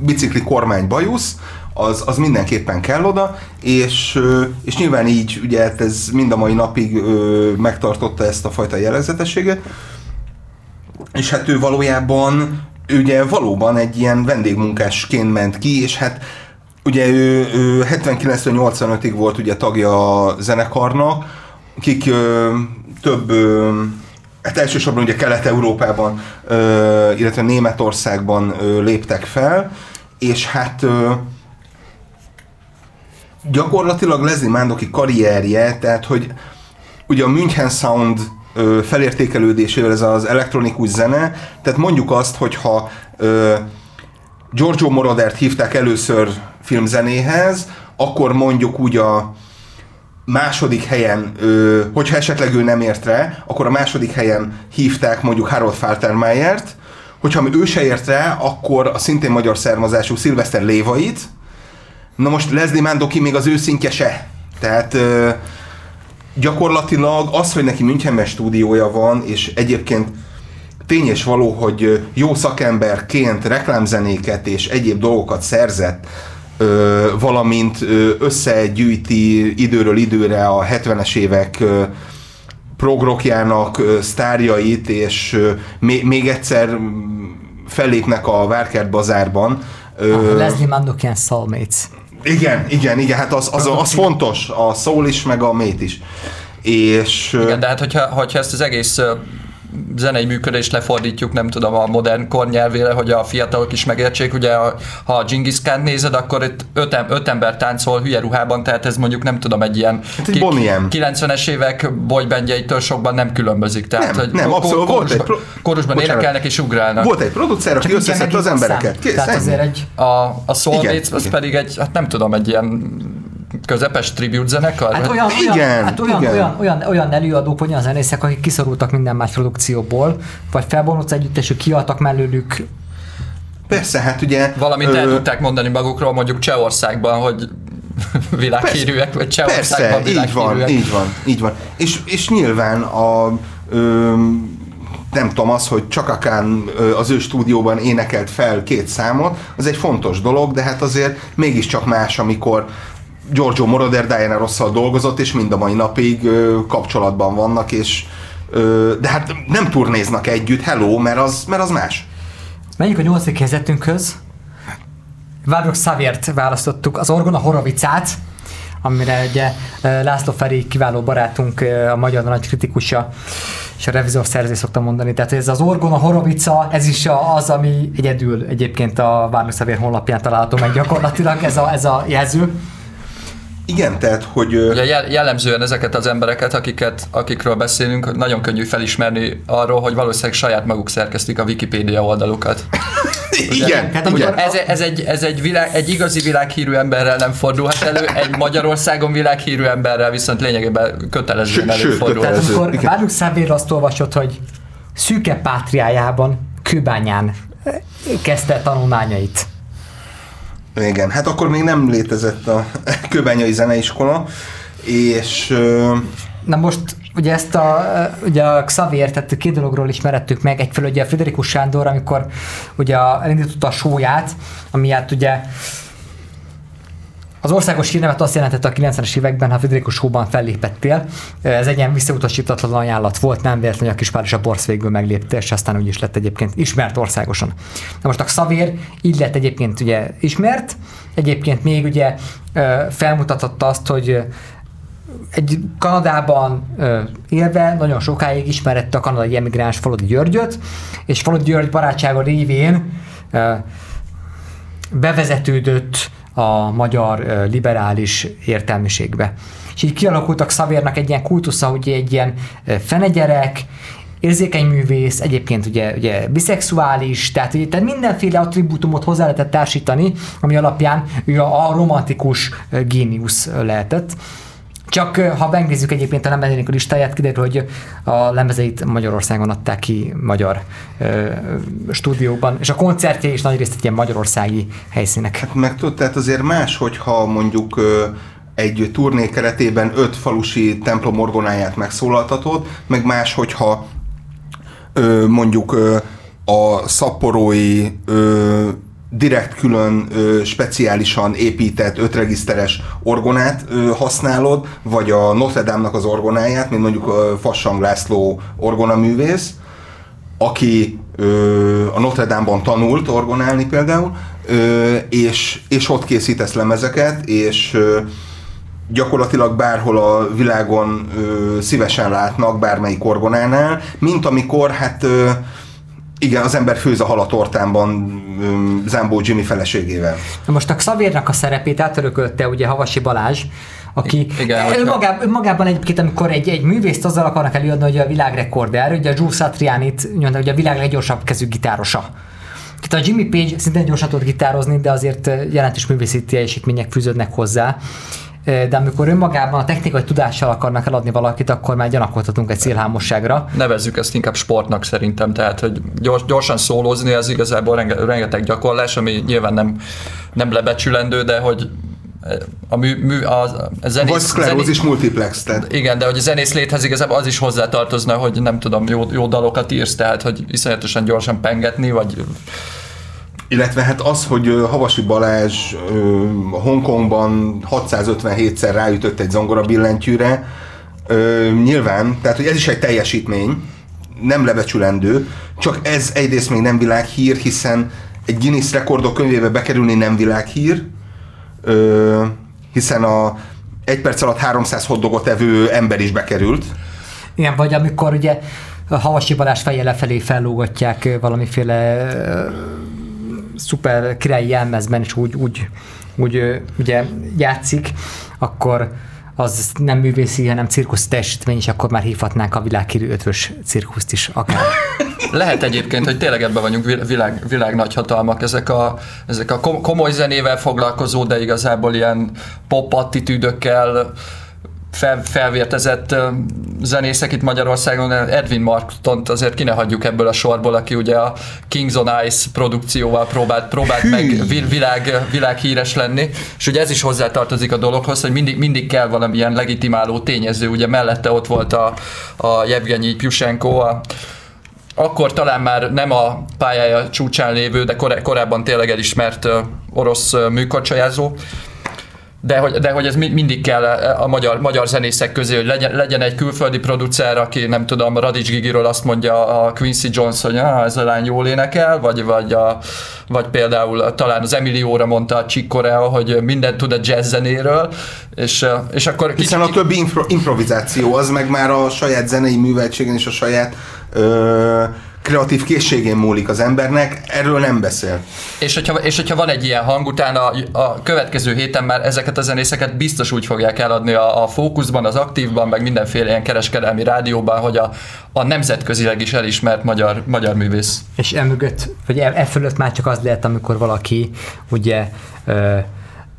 bicikli kormány bajusz, az, az mindenképpen kell oda, és, és nyilván így ugye hát ez mind a mai napig ö, megtartotta ezt a fajta jellegzetességet, és hát ő valójában ugye valóban egy ilyen vendégmunkásként ment ki, és hát ugye ő, ő 79-85-ig volt ugye tagja a zenekarnak, akik ö, több ö, hát elsősorban ugye Kelet-Európában, ö, illetve Németországban ö, léptek fel, és hát ö, gyakorlatilag Leslie Mandoki karrierje, tehát hogy ugye a München Sound ö, felértékelődésével ez az elektronikus zene, tehát mondjuk azt, hogyha ö, Giorgio Morodert hívták először filmzenéhez, akkor mondjuk úgy a második helyen, ö, hogyha esetleg ő nem ért rá, akkor a második helyen hívták mondjuk Harold Faltermeyert, hogyha ő se ért rá, akkor a szintén magyar származású Szilveszter Lévait, na most Leslie Mandoki még az ő szintje se. Tehát ö, gyakorlatilag az, hogy neki Münchenben stúdiója van, és egyébként tény és való, hogy jó szakemberként reklámzenéket és egyéb dolgokat szerzett, ö, valamint ö, összegyűjti időről időre a 70-es évek ö, progrokjának ö, sztárjait, és ö, még, még egyszer fellépnek a Várkert bazárban. Ö, a Leslie Mandokian Soulmates. Igen, igen, igen, hát az, az, az fontos, a soul is, meg a mate is. És, igen, de hát hogyha, hogyha ezt az egész zenei működést lefordítjuk, nem tudom, a modern kor nyelvére, hogy a fiatalok is megértsék. Ugye, ha a Genghis Khan nézed, akkor itt öt, öt ember táncol hülye ruhában, tehát ez mondjuk nem tudom, egy ilyen hát egy ki, 90-es évek boybandjeitől sokban nem különbözik. Tehát, nem, hogy nem, abszolút volt egy pro... Kórusban énekelnek és ugrálnak. Volt egy producer, aki összeszedte az embereket. Kész, tehát azért egy... A, a az igen. pedig egy, hát nem tudom, egy ilyen közepes tribute zenekar? Hát olyan, igen, olyan, hát olyan, igen. olyan, olyan, olyan előadók, olyan zenészek, akik kiszorultak minden más produkcióból, vagy felbonult együttesük, kiadtak mellőlük Persze, hát ugye... Valamint ö... el tudták mondani magukról mondjuk Csehországban, hogy világhírűek, vagy Csehországban Persze, így van, így van, így van. És, és nyilván a ö, nem tudom, az, hogy Csakakán az ő stúdióban énekelt fel két számot, az egy fontos dolog, de hát azért mégiscsak más, amikor Giorgio Moroder Diana Rosszal dolgozott, és mind a mai napig kapcsolatban vannak, és de hát nem turnéznak együtt, hello, mert az, mert az más. Menjünk a nyolcadik helyzetünkhöz. Várok Szavért választottuk, az Orgona Horovicát, amire ugye László Feri kiváló barátunk, a magyar nagy kritikusa, és a revizor szerzés szoktam mondani. Tehát ez az Orgona Horovica, ez is az, ami egyedül egyébként a Várnok Szavér honlapján található meg gyakorlatilag, ez a, ez a jelző. Igen, tehát, hogy... Ugye jellemzően ezeket az embereket, akiket, akikről beszélünk, nagyon könnyű felismerni arról, hogy valószínűleg saját maguk szerkesztik a Wikipédia oldalukat. igen, hát, igen. Ez, ez, egy, ez egy, világ, egy igazi világhírű emberrel nem fordulhat elő, egy Magyarországon világhírű emberrel viszont lényegében kötelezően előfordul. Tehát amikor Várjuk Szávér azt olvasott, hogy szűke pátriájában, Kőbányán kezdte tanulmányait igen, hát akkor még nem létezett a Kőbányai Zeneiskola, és... Na most ugye ezt a, ugye a Xavier, tehát két dologról ismerettük meg, egyfelől ugye a Friderikus Sándor, amikor ugye elindította a sóját, ami hát ugye az országos hírnevet azt jelentette a 90-es években, ha Friderikus Showban fellépettél. Ez egy ilyen visszautasítatlan ajánlat volt, nem véletlenül a Kispár és a Borsz végül meglépte, és aztán úgy is lett egyébként ismert országosan. Na most a Xavier így lett egyébként ugye ismert, egyébként még ugye felmutatott azt, hogy egy Kanadában élve nagyon sokáig ismerette a kanadai emigráns Faludi Györgyöt, és Faludi György barátsága révén bevezetődött a magyar liberális értelmiségbe. És így kialakultak Szavérnak egy ilyen kultusza, hogy egy ilyen fenegyerek, érzékeny művész, egyébként ugye, ugye biszexuális, tehát, ugye, tehát mindenféle attribútumot hozzá lehetett társítani, ami alapján ő a, a romantikus géniusz lehetett. Csak ha megnézzük egyébként a lemezének a listáját, kiderül, hogy a lemezeit Magyarországon adták ki magyar ö, stúdióban, és a koncertje is nagy részt egy ilyen magyarországi helyszínek. Hát meg tudod, tehát azért más, hogyha mondjuk ö, egy turné keretében öt falusi templom orgonáját megszólaltatod, meg más, hogyha ö, mondjuk ö, a szapporói ö, direkt külön ö, speciálisan épített ötregiszteres orgonát ö, használod, vagy a Notre Dame-nak az orgonáját, mint mondjuk ö, Fassang László orgonaművész, aki ö, a Notre Dame-ban tanult orgonálni például, ö, és, és ott készítesz lemezeket, és ö, gyakorlatilag bárhol a világon ö, szívesen látnak bármelyik orgonánál, mint amikor hát ö, igen, az ember főz a halatortánban Zambó Jimmy feleségével. Na most a Xaviernak a szerepét átörökölte ugye Havasi Balázs, aki Igen, önmagában, önmagában egyébként, amikor egy, egy művészt azzal akarnak előadni, hogy a világrekorder, ugye a Joe Satrianit mondta, hogy a világ leggyorsabb kezű gitárosa. Itt a Jimmy Page szintén gyorsan tud gitározni, de azért jelentős művészi teljesítmények fűződnek hozzá de amikor önmagában a technikai tudással akarnak eladni valakit, akkor már gyanakodhatunk egy célhámosságra. Nevezzük ezt inkább sportnak szerintem, tehát hogy gyors, gyorsan szólózni az igazából renge, rengeteg gyakorlás, ami nyilván nem, nem lebecsülendő, de hogy a, mű, mű, a, a zenész... Vagy szklerózis multiplex. Tehát. Igen, de hogy a zenész léthez igazából az is hozzátartozna, hogy nem tudom, jó, jó dalokat írsz, tehát hogy iszonyatosan gyorsan pengetni, vagy illetve hát az, hogy Havasi Balázs Hongkongban 657-szer ráütött egy zongora billentyűre, nyilván, tehát hogy ez is egy teljesítmény, nem lebecsülendő, csak ez egyrészt még nem világhír, hiszen egy Guinness rekordok könyvébe bekerülni nem világhír, hiszen a egy perc alatt 300 hoddogot evő ember is bekerült. Igen, vagy amikor ugye a Havasi Balázs feje lefelé fellógatják valamiféle szuper királyi jelmezben is úgy, úgy, úgy ugye játszik, akkor az nem művészi, hanem cirkusz teljesítmény, és akkor már hívhatnánk a világhírű ötvös cirkuszt is akár. Lehet egyébként, hogy tényleg ebben vagyunk világ, világ nagyhatalmak, ezek a, ezek a komoly zenével foglalkozó, de igazából ilyen pop attitűdökkel, fel, felvértezett zenészek itt Magyarországon, Edwin Marktont azért ki ne hagyjuk ebből a sorból, aki ugye a Kings on Ice produkcióval próbált, próbált Hű. meg világ, világhíres lenni, és ugye ez is hozzátartozik a dologhoz, hogy mindig, mindig kell valamilyen legitimáló tényező, ugye mellette ott volt a, a Jevgenyi Pyushenko, a, akkor talán már nem a pályája csúcsán lévő, de korábban tényleg elismert orosz műkorcsajázó, de hogy, de hogy ez mindig kell a magyar, magyar zenészek közé, hogy legyen, legyen egy külföldi producer, aki nem tudom, Radics Gigiről azt mondja a Quincy Jones, hogy ah, ez a lány jól énekel, vagy, vagy, a, vagy például talán az Emilióra mondta a Chick Corea, hogy mindent tud a jazz zenéről, és, és akkor... Hiszen kicsi, a többi impro- improvizáció, az meg már a saját zenei műveltségen és a saját ö, kreatív készségén múlik az embernek, erről nem beszél. És hogyha, és hogyha van egy ilyen hang, utána a, a következő héten már ezeket a zenészeket biztos úgy fogják eladni a, a fókuszban, az aktívban, meg mindenféle ilyen kereskedelmi rádióban, hogy a, a nemzetközileg is elismert magyar, magyar művész. És emögött, vagy e, e fölött már csak az lehet, amikor valaki ugye ö,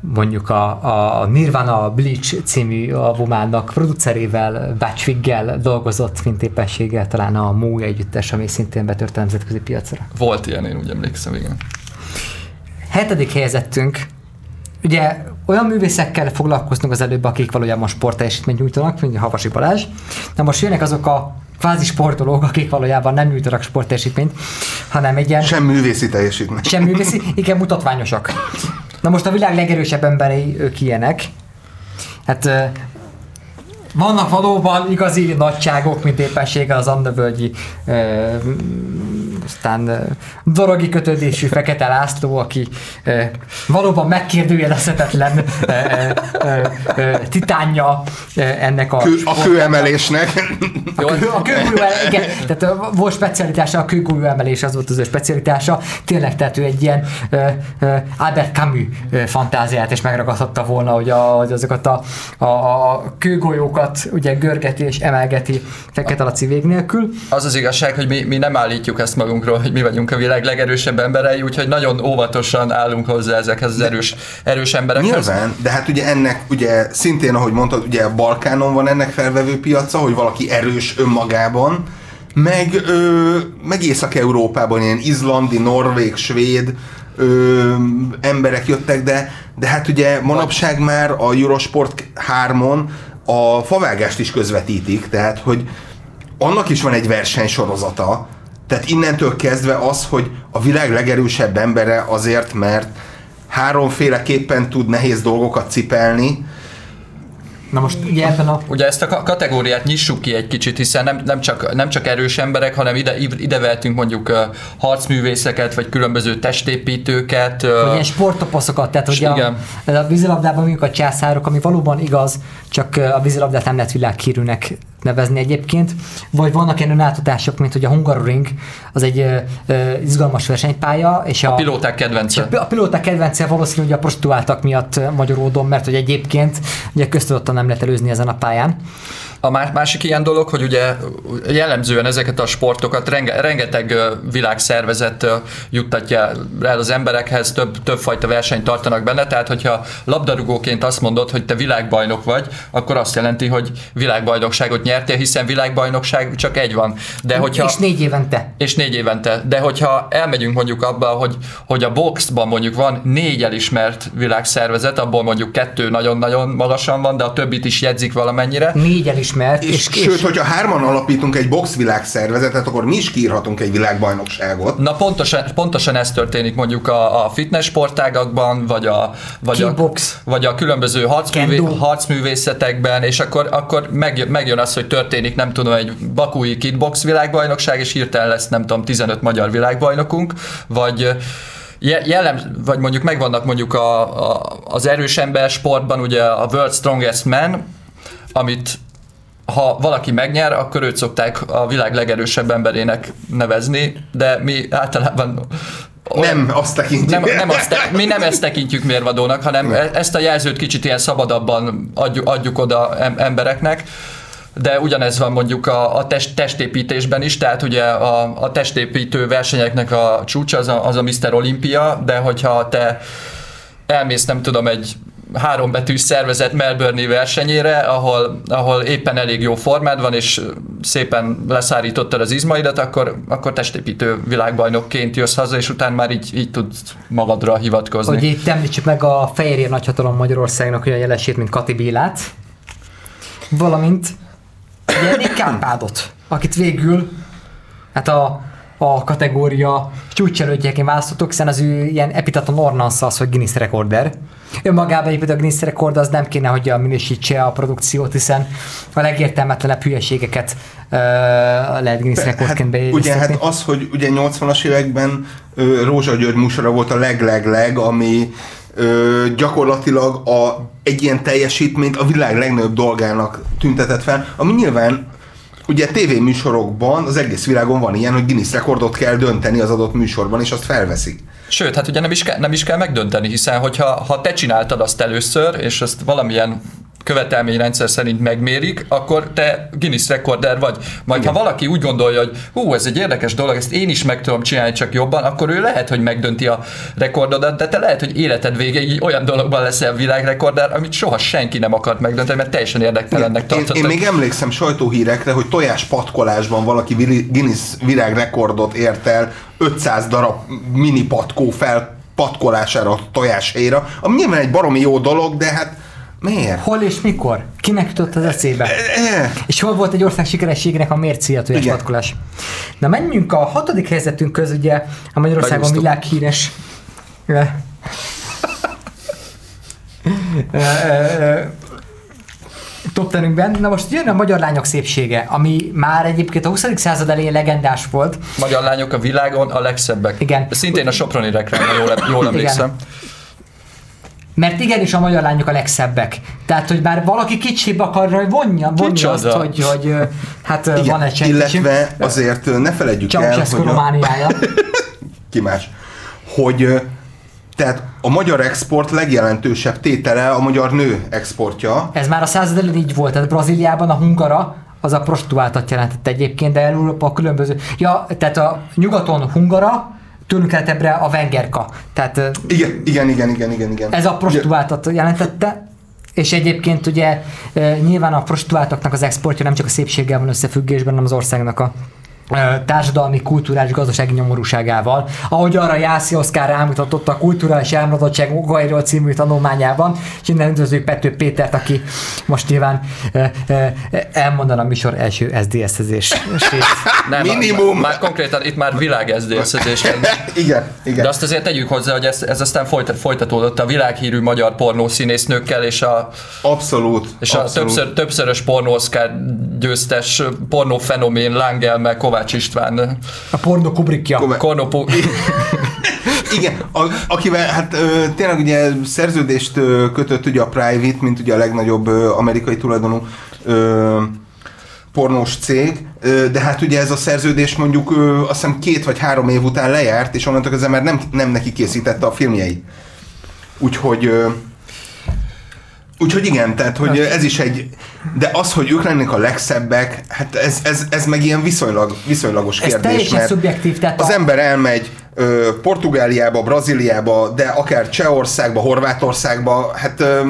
mondjuk a, a Nirvana Bleach című albumának producerével, Batchwiggel dolgozott, mint éppenséggel talán a Mó együttes, ami szintén betört a nemzetközi piacra. Volt ilyen, én úgy emlékszem, igen. Hetedik helyezettünk, ugye olyan művészekkel foglalkoztunk az előbb, akik valójában sportteljesítményt nyújtanak, mint a Havasi Balázs. Na most jönnek azok a kvázi sportolók, akik valójában nem nyújtanak sportteljesítményt, hanem egy ilyen... Sem művészi teljesítmény. Sem művészi, igen, mutatványosak. Na most a világ legerősebb emberei ők ilyenek. Hát vannak valóban igazi nagyságok, mint éppenséggel az Andavölgyi aztán dorogi kötődésű Fekete László, aki valóban megkérdőjelezhetetlen titánja ennek a... Kő, a kőemelésnek. A, kő, a kőgurú, igen, tehát volt specialitása, a kőgurú emelés az volt az ő specialitása. Tényleg, tehát ő egy ilyen Albert Camus fantáziát és megragadhatta volna, hogy, a, hogy azokat a, a, a kőgolyókat ugye görgeti és emelgeti Fekete Laci vég nélkül. Az az igazság, hogy mi, mi nem állítjuk ezt magunk magunkról, hogy mi vagyunk a világ legerősebb emberei, úgyhogy nagyon óvatosan állunk hozzá ezekhez az erős, erős emberekhez. Nyilván, de hát ugye ennek ugye szintén, ahogy mondtad, ugye a Balkánon van ennek felvevő piaca, hogy valaki erős önmagában, meg, ö, meg Észak-Európában ilyen izlandi, norvég, svéd ö, emberek jöttek, de, de hát ugye manapság már a Eurosport 3-on a favágást is közvetítik, tehát hogy annak is van egy versenysorozata, tehát innentől kezdve az, hogy a világ legerősebb embere azért, mert háromféleképpen tud nehéz dolgokat cipelni, Na most ugye ebben a... Ugye ezt a ka- kategóriát nyissuk ki egy kicsit, hiszen nem, nem, csak, nem csak erős emberek, hanem ide, ide vehetünk mondjuk uh, harcművészeket, vagy különböző testépítőket. Uh, Vagy ilyen sporttopaszokat, tehát a, Igen. a vízilabdában mondjuk a császárok, ami valóban igaz, csak a vízilabdát nem lehet világhírűnek nevezni egyébként. Vagy vannak ilyen önáltatások, mint hogy a Hungaroring, az egy ö, ö, izgalmas versenypálya, és a, a pilóták kedvence. a, a pilóták kedvence valószínű, hogy a prostituáltak miatt magyaródom, mert hogy egyébként ugye köztudottan nem lehet előzni ezen a pályán. A má- másik ilyen dolog, hogy ugye jellemzően ezeket a sportokat renge- rengeteg világszervezet juttatja el az emberekhez, több, többfajta versenyt tartanak benne, tehát hogyha labdarúgóként azt mondod, hogy te világbajnok vagy, akkor azt jelenti, hogy világbajnokságot nyertél, hiszen világbajnokság csak egy van. De hogyha... És négy évente. és négy évente. De hogyha elmegyünk mondjuk abba, hogy, hogy a boxban mondjuk van négy elismert világszervezet, abból mondjuk kettő nagyon-nagyon magasan van, de a többit is jegyzik valamennyire. Négy elismert. És, és, sőt, hogyha hárman alapítunk egy boxvilágszervezetet, akkor mi is kiírhatunk egy világbajnokságot. Na pontosan, pontosan ez történik mondjuk a, a fitness sportágakban, vagy a, vagy a, vagy a különböző harcművé, harcművészetekben, és akkor, akkor megjön, megjön az, hogy történik, nem tudom, egy bakúi kickbox világbajnokság, és hirtelen lesz, nem tudom, 15 magyar világbajnokunk, vagy je- jellem, vagy mondjuk megvannak mondjuk a, a, az erős ember sportban, ugye a World Strongest Man, amit ha valaki megnyer, akkor őt szokták a világ legerősebb emberének nevezni, de mi általában Nem azt tekintjük. nem, nem azt, te- mi nem ezt tekintjük mérvadónak, hanem e- ezt a jelzőt kicsit ilyen szabadabban adjuk, adjuk oda em- embereknek. De ugyanez van mondjuk a, a test, testépítésben is, tehát ugye a, a testépítő versenyeknek a csúcsa az a, az a Mr. Olympia, de hogyha te elmész, nem tudom, egy hárombetűs szervezet Melbourne versenyére, ahol, ahol éppen elég jó formád van, és szépen leszárítottad az izmaidat, akkor, akkor testépítő világbajnokként jössz haza, és utána már így, így tudsz magadra hivatkozni. Hogy itt említsük meg a Fehérjér nagyhatalom Magyarországnak olyan jelesét, mint Kati Bélát, valamint Nick Kárpádot, akit végül hát a, a kategória csúcselődjeként választottuk, hiszen az ő ilyen epitaton ornansz az, hogy Guinness rekorder. Önmagában egyébként a Guinness rekord az nem kéne, hogy a minősítse a produkciót, hiszen a legértelmetlenebb hülyeségeket uh, lehet Guinness rekordként Hát, ugye hát az, hogy ugye 80-as években ö, Rózsa György műsora volt a leg-leg-leg, ami ö, gyakorlatilag a, egy ilyen teljesítményt a világ legnagyobb dolgának tüntetett fel, ami nyilván ugye tévéműsorokban az egész világon van ilyen, hogy Guinness rekordot kell dönteni az adott műsorban, és azt felveszik. Sőt, hát ugye nem is, kell, nem is kell megdönteni, hiszen hogyha ha te csináltad azt először, és ezt valamilyen követelményrendszer szerint megmérik, akkor te Guinness rekorder vagy. Majd Igen. ha valaki úgy gondolja, hogy hú, ez egy érdekes dolog, ezt én is meg tudom csinálni csak jobban, akkor ő lehet, hogy megdönti a rekordodat, de te lehet, hogy életed végéig olyan dologban leszel világrekorder, amit soha senki nem akart megdönteni, mert teljesen érdektelennek Én, tartottad. én még emlékszem sajtóhírekre, hogy tojás patkolásban valaki Guinness virágrekordot ért el 500 darab mini patkó fel patkolására a tojáshelyra, ami nyilván egy baromi jó dolog, de hát miért? Hol és mikor? Kinek jutott az eszébe? Eh, És hol volt egy ország sikerességének a mércéje a Igen. tojásmatkolás? Na menjünk a hatodik helyzetünk köz, ugye a Magyarországon világhíres eh, eh, eh, top tenünkben. Na most jön a magyar lányok szépsége, ami már egyébként a 20. század elején legendás volt. Magyar lányok a világon a legszebbek. Igen. Szintén a Soproni reklámra jól, jól emlékszem. Mert igenis a magyar lányok a legszebbek. Tehát, hogy már valaki kicsibb akarja vonja, vonja Kicsoda? azt, hogy, hogy hát igen, van egy sejtésünk. illetve azért ne felejtjük el, Ceausescu hogy a, romániája. ki más, hogy tehát a magyar export legjelentősebb tétele a magyar nő exportja. Ez már a század elején így volt, tehát Brazíliában a hungara az a prostituáltat jelentett egyébként, de Európa a különböző... Ja, tehát a nyugaton hungara, tőlünk keletebbre a vengerka. Tehát Igen, igen, igen, igen, igen. igen. ez a prostituáltat jelentette, és egyébként ugye nyilván a prostituáltaknak az exportja nem csak a szépséggel van összefüggésben, hanem az országnak a társadalmi, kulturális, gazdasági nyomorúságával, ahogy arra Jászi Oszkár rámutatott a kulturális elmaradottság okairól című tanulmányában, és innen üdvözlők Pető Pétert, aki most nyilván elmondaná a műsor első SZDSZ-ezés. Nem, Minimum! Már, már, konkrétan itt már világ SZDSZ-ezés. igen, igen. De azt azért tegyük hozzá, hogy ez, ez aztán folyt, folytatódott a világhírű magyar pornószínésznőkkel, és a Abszolút. És abszolút. a többször, többszörös pornószkár győztes pornófenomén Lángel meg Kovács István. A pornó kubrikja. Pornó Igen, a, akivel hát ö, tényleg ugye szerződést ö, kötött ugye a Private, mint ugye a legnagyobb ö, amerikai tulajdonú ö, pornós cég, ö, de hát ugye ez a szerződés mondjuk ö, azt hiszem két vagy három év után lejárt, és onnantól kezdve már nem, nem neki készítette a filmjeit. Úgyhogy ö, Úgyhogy igen, tehát hogy ez is egy, de az, hogy ők lennék a legszebbek, hát ez, ez, ez meg ilyen viszonylag, viszonylagos kérdés. Ez teljesen mert szubjektív. Tehát az a... ember elmegy ö, Portugáliába, Brazíliába, de akár Csehországba, Horvátországba, hát... Ö,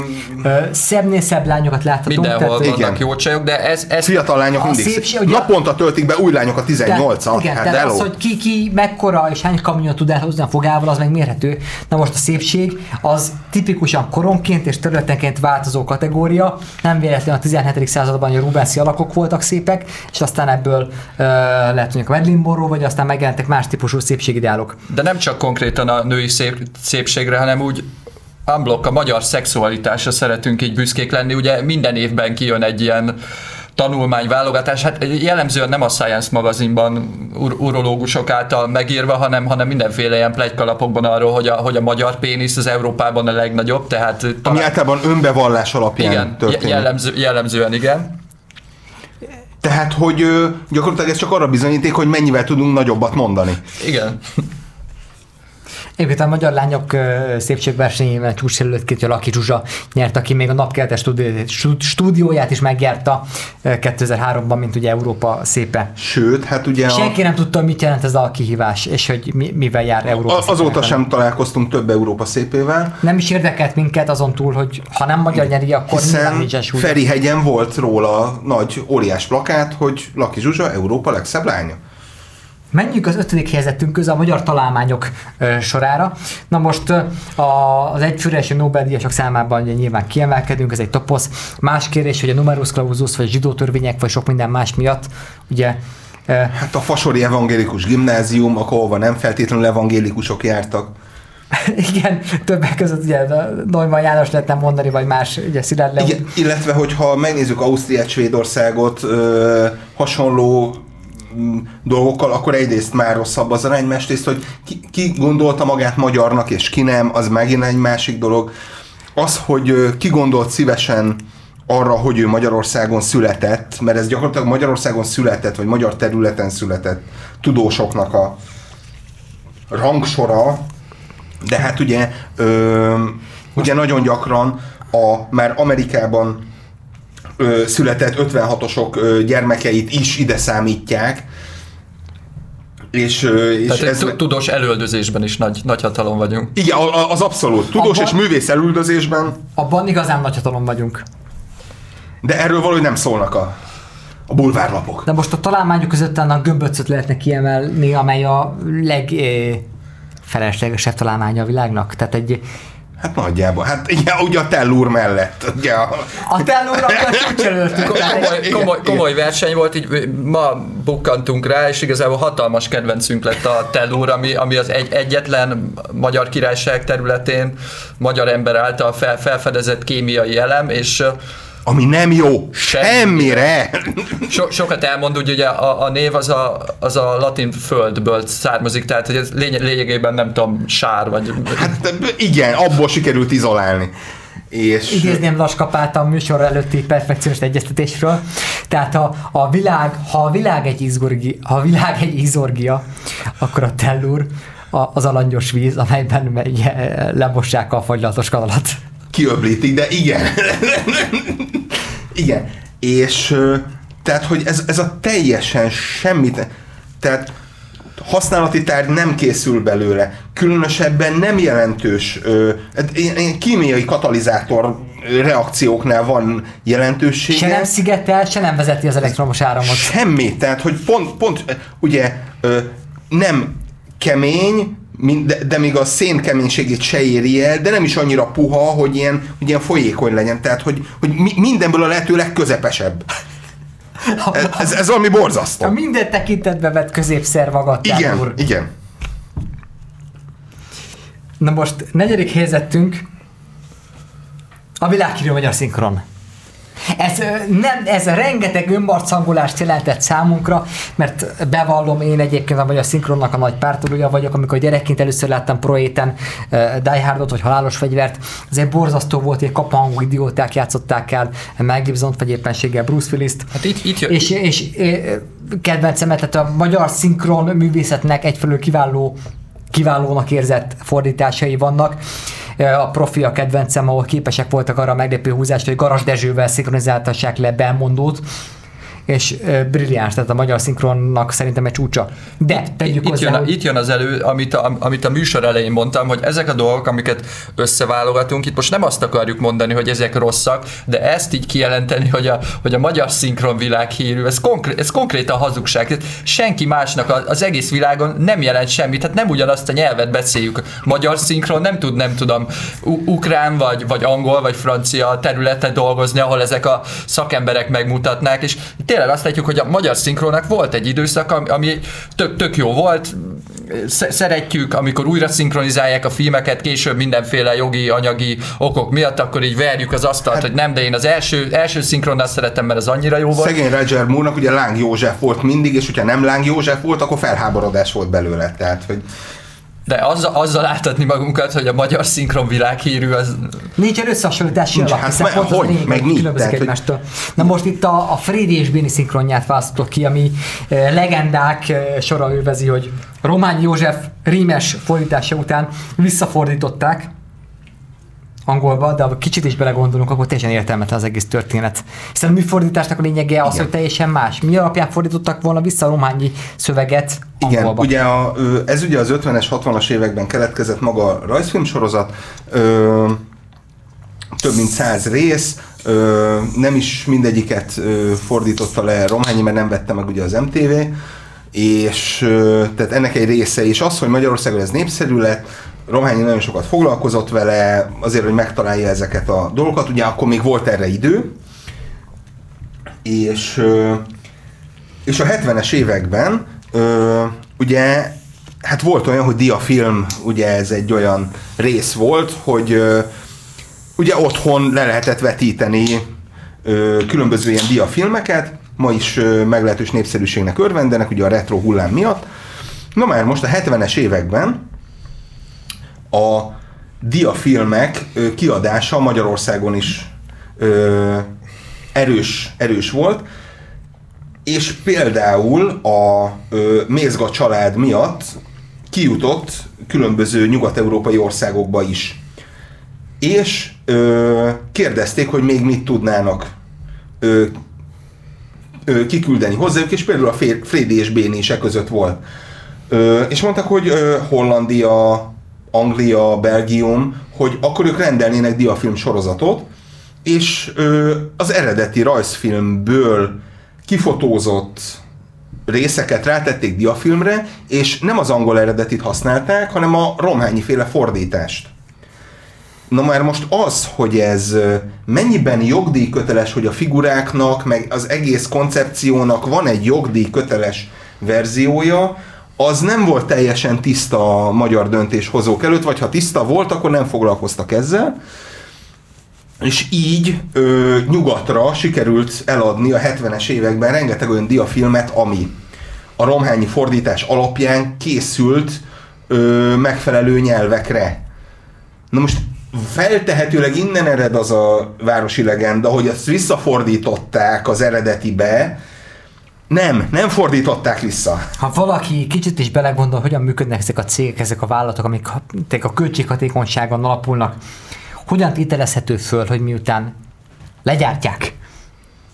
ö, szebbnél szebb lányokat láthatunk. Mindenhol tehát, vannak jó csajok, de ez... ez Fiatal lányok mindig szépség, ugye, Naponta töltik be új lányok a 18 at Igen, hát tehát az, hogy ki, ki mekkora és hány kamion tud elhozni a fogával, az meg mérhető. Na most a szépség az tipikusan koronként és területenként változó kategória. Nem véletlen a 17. században a Rubenszi alakok voltak szépek, és aztán ebből uh, lehet mondjuk a Madeline vagy aztán megjelentek más típusú szépségideálok. De nem csak konkrétan a női szép, szépségre, hanem úgy unblock a magyar szexualitásra szeretünk így büszkék lenni. Ugye minden évben kijön egy ilyen tanulmányválogatás, hát jellemzően nem a Science magazinban ur- urológusok által megírva, hanem, hanem mindenféle ilyen plegykalapokban arról, hogy a, hogy a magyar pénisz az Európában a legnagyobb, tehát... Talán... Ami általában önbevallás alapján igen, történik. Jellemző, jellemzően igen. Tehát, hogy gyakorlatilag ez csak arra bizonyíték, hogy mennyivel tudunk nagyobbat mondani. Igen. Egyébként a magyar lányok szépségversenyében csúcsjelöltként a Laki Zsuzsa nyert, aki még a napkeltes stúdióját is megjárta 2003-ban, mint ugye Európa szépe. Sőt, hát ugye... Senki a... nem tudta, mit jelent ez a kihívás, és hogy mi, mivel jár Európa a, Azóta sem találkoztunk több Európa szépével. Nem is érdekelt minket azon túl, hogy ha nem magyar nyeri, akkor Hiszen nincsen hegyen volt róla nagy, óriás plakát, hogy Laki Zsuzsa Európa legszebb lánya. Menjünk az ötödik helyezettünk közül a magyar találmányok ö, sorára. Na most ö, a, az egyfőres Nobel-díjasok számában ugye nyilván kiemelkedünk, ez egy toposz. Más kérdés, hogy a numerus clausus, vagy zsidó törvények, vagy sok minden más miatt, ugye Hát a Fasori Evangélikus Gimnázium, ahova nem feltétlenül evangélikusok jártak. Igen, többek között ugye Neumann János lehetne mondani, vagy más, ugye Szilárd Igen, illetve, hogyha megnézzük Ausztriát, Svédországot, ö, hasonló dolgokkal, akkor egyrészt már rosszabb az arány, másrészt, hogy ki, ki gondolta magát magyarnak, és ki nem, az megint egy másik dolog. Az, hogy ki gondolt szívesen arra, hogy ő Magyarországon született, mert ez gyakorlatilag Magyarországon született, vagy magyar területen született tudósoknak a rangsora, de hát ugye, ö, ugye nagyon gyakran a már Amerikában született 56-osok ö, gyermekeit is ide számítják. És, és Tehát ez... tudós elüldözésben is nagy, nagy hatalom vagyunk. Igen, az abszolút. Tudós abban, és művész elüldözésben. Abban igazán nagy hatalom vagyunk. De erről valahogy nem szólnak a, a bulvárlapok. De most a találmányok között a gömböcöt lehetne kiemelni, amely a legfeleslegesebb találmánya a világnak. Tehát egy Hát nagyjából. Hát igen, ugye a Tellúr mellett. Ugye a... a Tellúr komoly, komoly, komoly verseny volt, így ma bukkantunk rá, és igazából hatalmas kedvencünk lett a Tellúr, ami, ami az egy, egyetlen magyar királyság területén magyar ember által fel, felfedezett kémiai elem, és ami nem jó. Semmire. So, sokat elmond, hogy ugye a, a név az a, az a latin földből származik, tehát hogy ez lény, lényegében nem tudom, sár vagy... Hát igen, abból sikerült izolálni. És... Idézném Laskapát a műsor előtti perfekciós egyeztetésről. Tehát a, a világ, ha a világ egy izorgi, ha a világ egy izorgia, akkor a tellur a, az alangyos víz, amelyben megy, lemossák a fagylatos kanalat. Kiöblítik, de igen. Igen. És tehát, hogy ez, ez a teljesen semmit, tehát használati tárgy nem készül belőle, különösebben nem jelentős, ö, ilyen kémiai katalizátor reakcióknál van jelentősége. Se nem szigetel, se nem vezeti az elektromos áramot. Semmi, tehát hogy pont, pont ugye ö, nem kemény, de, de még a szén keménységét se éri el, de nem is annyira puha, hogy ilyen, hogy ilyen folyékony legyen, tehát hogy, hogy mindenből a lehető legközepesebb. Ez, ez, ez valami borzasztó. A minden tekintetbe vett középszervagat. Igen, úr. igen. Na most negyedik helyzetünk a világhírű magyar szinkron. Ez, nem, ez rengeteg önmarcangolást jelentett számunkra, mert bevallom, én egyébként vagy a szinkronnak a nagy pártolója vagyok, amikor gyerekként először láttam Proéten uh, Die Hardot, vagy Halálos Fegyvert, egy borzasztó volt, egy kapahangú idióták játszották el Mel gibson vagy éppenséggel Bruce Willis-t. Hát itt, itt jön. És, és, és kedvencemet, tehát a magyar szinkron művészetnek egyfelől kiváló kiválónak érzett fordításai vannak a profi a kedvencem, ahol képesek voltak arra a meglepő húzást, hogy Garas Dezsővel szinkronizáltassák le Belmondót, és brilliáns, tehát a magyar szinkronnak szerintem egy csúcsa. De tegyük itt, hozzá, jön, hogy... itt jön az elő, amit a, amit a műsor elején mondtam, hogy ezek a dolgok, amiket összeválogatunk, itt most nem azt akarjuk mondani, hogy ezek rosszak, de ezt így kijelenteni, hogy a, hogy a magyar szinkron világhírű, ez, konkrét, ez konkrétan hazugság. Tehát senki másnak az egész világon nem jelent semmit, tehát nem ugyanazt a nyelvet beszéljük. Magyar szinkron nem tud, nem tudom, ukrán, vagy, vagy angol, vagy francia területen dolgozni, ahol ezek a szakemberek megmutatnák, és tényleg tényleg azt látjuk, hogy a magyar szinkronnak volt egy időszak, ami tök, tök jó volt, szeretjük, amikor újra szinkronizálják a filmeket, később mindenféle jogi, anyagi okok miatt, akkor így verjük az asztalt, hát, hogy nem, de én az első, első szinkronnal szeretem, mert az annyira jó volt. Szegény Roger Moore-nak ugye Láng József volt mindig, és hogyha nem Láng József volt, akkor felháborodás volt belőle. Tehát, hogy de azzal, azzal láthatni magunkat, hogy a magyar szinkron világhírű az... Nincsen összehasonlítási alap, hát hiszen pont hogy, meg mi? Tehát, egymástól. Hogy... Na most itt a, a Frédi és Béni szinkronját választottuk ki, ami eh, legendák eh, sora ülvezi, hogy Romány József rímes fordítása után visszafordították, angolba, de ha kicsit is belegondolunk, akkor teljesen értelmetlen az egész történet. Hiszen a műfordításnak a lényege az, Igen. hogy teljesen más. Mi alapján fordítottak volna vissza a rományi szöveget angolba? Igen, ugye a, ez ugye az 50-es, 60-as években keletkezett maga a rajzfilm sorozat, ö, több mint száz rész, ö, nem is mindegyiket ö, fordította le Rományi, mert nem vette meg ugye az MTV, és ö, tehát ennek egy része is az, hogy Magyarországon ez népszerű lett, Rományi nagyon sokat foglalkozott vele, azért, hogy megtalálja ezeket a dolgokat. Ugye akkor még volt erre idő, és, és a 70-es években ugye hát volt olyan, hogy diafilm, ugye ez egy olyan rész volt, hogy ugye otthon le lehetett vetíteni különböző ilyen diafilmeket, ma is meglehetős népszerűségnek örvendenek, ugye a retro hullám miatt. Na már most a 70-es években a diafilmek kiadása Magyarországon is ö, erős, erős volt, és például a ö, Mézga család miatt kijutott különböző nyugat-európai országokba is. És ö, kérdezték, hogy még mit tudnának ö, ö, kiküldeni hozzájuk, és például a Frédi és Béni se között volt. Ö, és mondtak, hogy ö, Hollandia, Anglia, Belgium, hogy akkor ők rendelnének diafilm sorozatot, és ö, az eredeti rajzfilmből kifotózott részeket rátették diafilmre, és nem az angol eredetit használták, hanem a romhányi féle fordítást. Na már most az, hogy ez mennyiben jogdíj köteles, hogy a figuráknak, meg az egész koncepciónak van egy jogdíj köteles verziója, az nem volt teljesen tiszta a magyar döntéshozók előtt, vagy ha tiszta volt, akkor nem foglalkoztak ezzel. És így ö, nyugatra sikerült eladni a 70-es években rengeteg olyan diafilmet, ami a romhányi fordítás alapján készült ö, megfelelő nyelvekre. Na most feltehetőleg innen ered az a városi legenda, hogy ezt visszafordították az eredetibe, nem, nem fordították vissza. Ha valaki kicsit is belegondol, hogyan működnek ezek a cégek, ezek a vállalatok, amik a költséghatékonyságon alapulnak, hogyan tételezhető föl, hogy miután legyártják,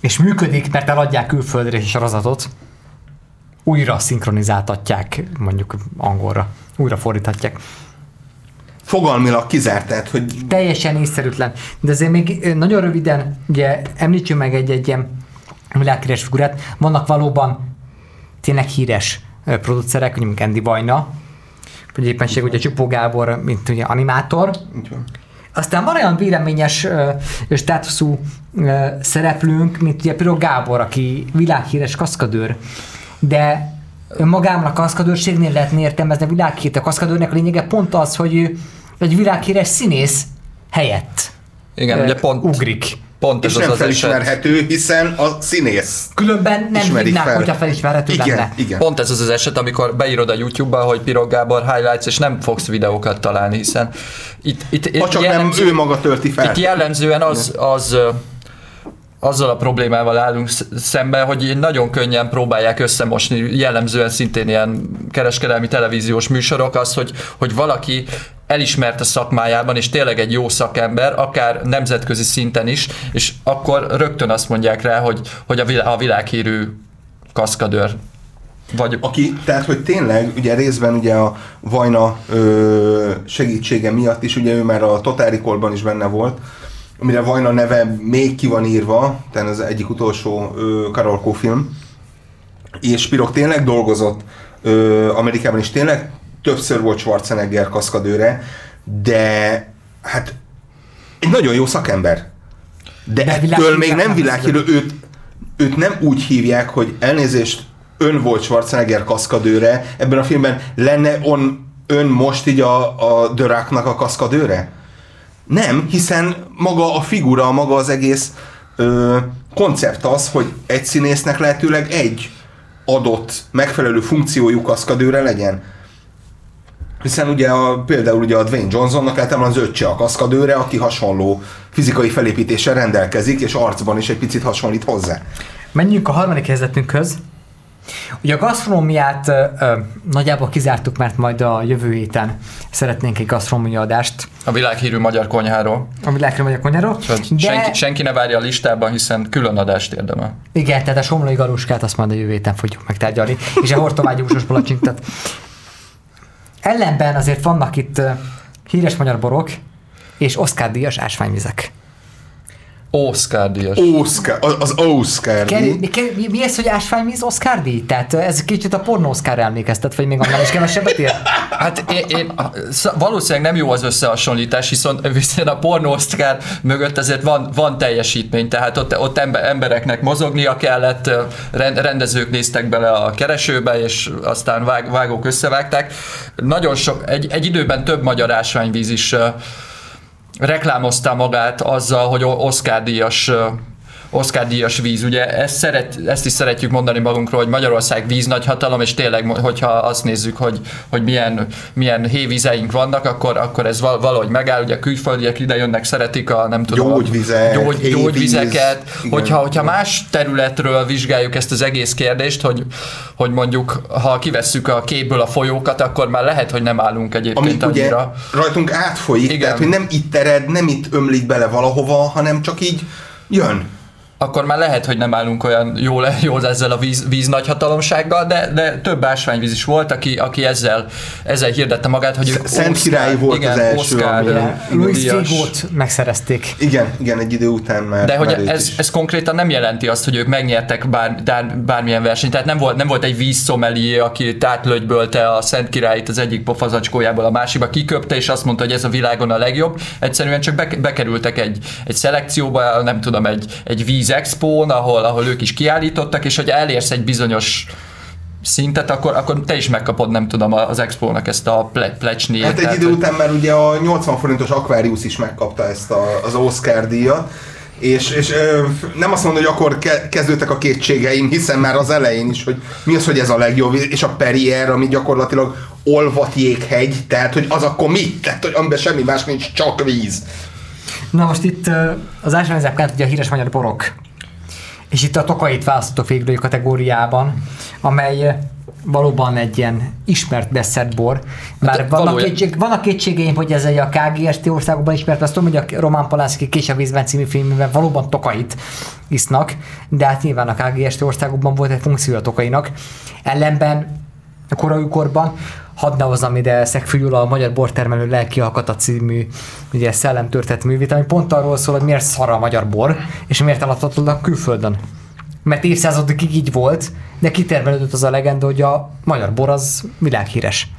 és működik, mert eladják külföldre is sorozatot, újra szinkronizáltatják mondjuk angolra, újra fordíthatják. Fogalmilag kizárt, tehát, hogy Teljesen észszerűtlen. De azért még nagyon röviden, ugye említsünk meg egy-egy ilyen világhíres figurát. Vannak valóban tényleg híres producerek, mondjuk Andy Vajna, vagy éppenség ugye Csupó Gábor, mint ugye animátor. így van. Aztán van olyan véleményes ö, státuszú ö, szereplőnk, mint ugye például Gábor, aki világhíres kaszkadőr, de önmagában a kaszkadőrségnél lehetne értelmezni a világhírt. A kaszkadőrnek a lényege pont az, hogy ő egy világhíres színész helyett Igen, ö, ugye pont, ugrik. Pont És ez az nem az eset. felismerhető, hiszen a színész. Különben nem hívnák, fel. hogyha felismerhető Igen, lenne. igen. Pont ez az az eset, amikor beírod a YouTube-ba, hogy Pirog Gábor highlights, és nem fogsz videókat találni, hiszen itt, itt, Ha itt csak nem ő maga tölti fel. Itt jellemzően az, az ö, azzal a problémával állunk sz- szembe, hogy nagyon könnyen próbálják összemosni, jellemzően szintén ilyen kereskedelmi televíziós műsorok, az, hogy, hogy valaki elismert a szakmájában, és tényleg egy jó szakember, akár nemzetközi szinten is, és akkor rögtön azt mondják rá, hogy, hogy a, vilá, a világhírű kaszkadőr. Vagy Aki, tehát, hogy tényleg, ugye részben ugye a Vajna ö, segítsége miatt is, ugye ő már a Total Recall-ban is benne volt, amire Vajna neve még ki van írva, tehát az egyik utolsó ö, Karolkó film, és Pirog tényleg dolgozott ö, Amerikában is, tényleg többször volt Schwarzenegger kaszkadőre, de hát egy nagyon jó szakember. De, De ettől még nem világhírű, őt, őt nem úgy hívják, hogy elnézést, ön volt Schwarzenegger kaszkadőre, ebben a filmben lenne on, ön most így a, a The Rocknak a kaszkadőre? Nem, hiszen maga a figura, maga az egész ö, koncept az, hogy egy színésznek lehetőleg egy adott, megfelelő funkciójú kaszkadőre legyen. Hiszen ugye a, például ugye a Dwayne Johnsonnak általában az öccse a kaszkadőre, aki hasonló fizikai felépítéssel rendelkezik, és arcban is egy picit hasonlít hozzá. Menjünk a harmadik helyzetünkhöz. Ugye a gasztronómiát ö, nagyjából kizártuk, mert majd a jövő héten szeretnénk egy gasztronómia adást a világhírű magyar konyháról. a a konyáról. Hogy De senki, senki ne várja a listában, hiszen külön adást érdemel. igen, tehát a somlói galuskát azt majd a jövő héten fogjuk megtárgyalni, és a hortovágyi húsos palacsintat. Ellenben azért vannak itt híres magyar borok és Oscar díjas ásványvizek. Oscar díjas. Oscar, az, az Oscar. Ker, mi, ker, mi, mi ez, hogy ásványvíz Oscar díj? Tehát ez kicsit a pornó Oscar emlékeztet, vagy még annál is kevesebbet ér? Hát én, én, sz- valószínűleg nem jó az összehasonlítás, viszont, viszont a pornó Oscar mögött ezért van, van teljesítmény, tehát ott, ott ember, embereknek mozognia kellett, rendezők néztek bele a keresőbe, és aztán vág, vágók összevágták. Nagyon sok, egy, egy időben több magyar ásványvíz is reklámozta magát azzal, hogy Oscar díjas Oscar díjas víz, ugye ezt, szeret, ezt is szeretjük mondani magunkról, hogy Magyarország víz nagy hatalom, és tényleg, hogyha azt nézzük, hogy, hogy milyen, milyen hévízeink vannak, akkor, akkor ez val- valahogy megáll, ugye a külföldiek ide jönnek, szeretik a nem tudom, Gyógyvizek, gyógy, hévíz, gyógyvizeket, igen. hogyha, hogyha más területről vizsgáljuk ezt az egész kérdést, hogy, hogy mondjuk, ha kivesszük a képből a folyókat, akkor már lehet, hogy nem állunk Ami egyébként ugye annyira. rajtunk átfolyik, Igen. tehát hogy nem itt ered, nem itt ömlik bele valahova, hanem csak így jön. Akkor már lehet, hogy nem állunk olyan jól, jól ezzel a víz, víz nagyhatalomsággal, de, de több ásványvíz is volt, aki, aki ezzel, ezzel hirdette magát, hogy ők Szent Király volt igen, az első, Oscar, Louis megszerezték. Igen, igen, egy idő után már. De hogy már ez, ez konkrétan nem jelenti azt, hogy ők megnyertek bár, bár, bármilyen versenyt. Tehát nem volt, nem volt egy vízszomelié, aki átlögybölte a Szent Királyt az egyik pofazacskójából a másikba, kiköpte, és azt mondta, hogy ez a világon a legjobb. Egyszerűen csak bek- bekerültek egy, egy szelekcióba, nem tudom, egy, egy vízexpón, ahol, ahol ők is kiállítottak, és hogy elérsz egy bizonyos szintet, akkor, akkor te is megkapod, nem tudom, az expónak ezt a ple- plecsniét. Hát egy idő után már ugye a 80 forintos Aquarius is megkapta ezt a, az Oscar díjat, és, és ö, nem azt mondom, hogy akkor ke- kezdődtek a kétségeim, hiszen már az elején is, hogy mi az, hogy ez a legjobb, és a Perrier, ami gyakorlatilag olvat jéghegy, tehát hogy az akkor mi? Tehát, hogy amiben semmi más nincs, csak víz. Na most itt az ásványvizek mellett ugye a híres magyar borok. És itt a tokait választottok végül kategóriában, amely valóban egy ilyen ismert beszett bor. Bár Hát vannak, valójában- kétség, vannak kétségeim, hogy ez egy a KGST országokban ismert, azt tudom, hogy a Román Palánszki Kés a vízben című filmben valóban tokait isznak, de hát nyilván a KGST országokban volt egy funkció a tokainak. Ellenben korai korban hadd ne hozzam ide Szegfűjül a Magyar Bortermelő Lelki Alkata című ugye, szellemtörtett művét, ami pont arról szól, hogy miért szar a magyar bor, és miért eladhatatlan külföldön. Mert évszázadokig így volt, de kitermelődött az a legenda, hogy a magyar bor az világhíres.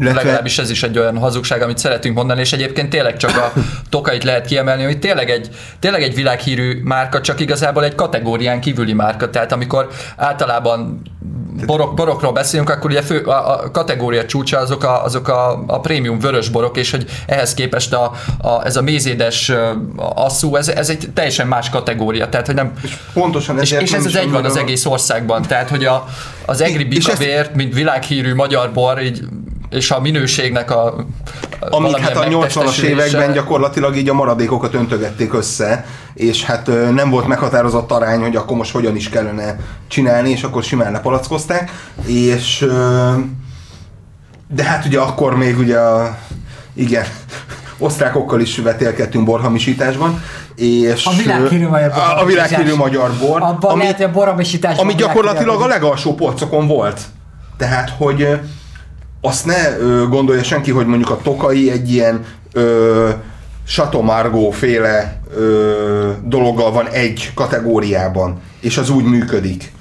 Illetve Legalábbis ez is egy olyan hazugság, amit szeretünk mondani, és egyébként tényleg csak a tokait lehet kiemelni, hogy tényleg egy, tényleg egy világhírű márka, csak igazából egy kategórián kívüli márka. Tehát amikor általában borok, borokról beszélünk, akkor ugye fő, a, a kategória csúcsa azok a, azok a, a prémium vörös borok, és hogy ehhez képest a, a, ez a mézédes asszú, ez, ez egy teljesen más kategória. Tehát, hogy nem, pontosan és, ezért és nem ez az egy van az egész országban. Tehát, hogy a, az egri És bikavért, mint világhírű magyar bor, így, és a minőségnek a, a Amik hát a valamilyen 80-as megtestesülése- években gyakorlatilag így a maradékokat öntögették össze, és hát nem volt meghatározott arány, hogy akkor most hogyan is kellene csinálni, és akkor simán lepalackozták, és de hát ugye akkor még ugye a, igen, osztrákokkal is vetélkedtünk borhamisításban, és A világhírű magyar bor. a, a világhírű magyar bor, Abban ami- lehet, hogy a borhamisítás ami gyakorlatilag a legalsó polcokon volt. Tehát, hogy azt ne ö, gondolja senki, hogy mondjuk a Tokai egy ilyen ö, Margaux féle ö, dologgal van egy kategóriában, és az úgy működik,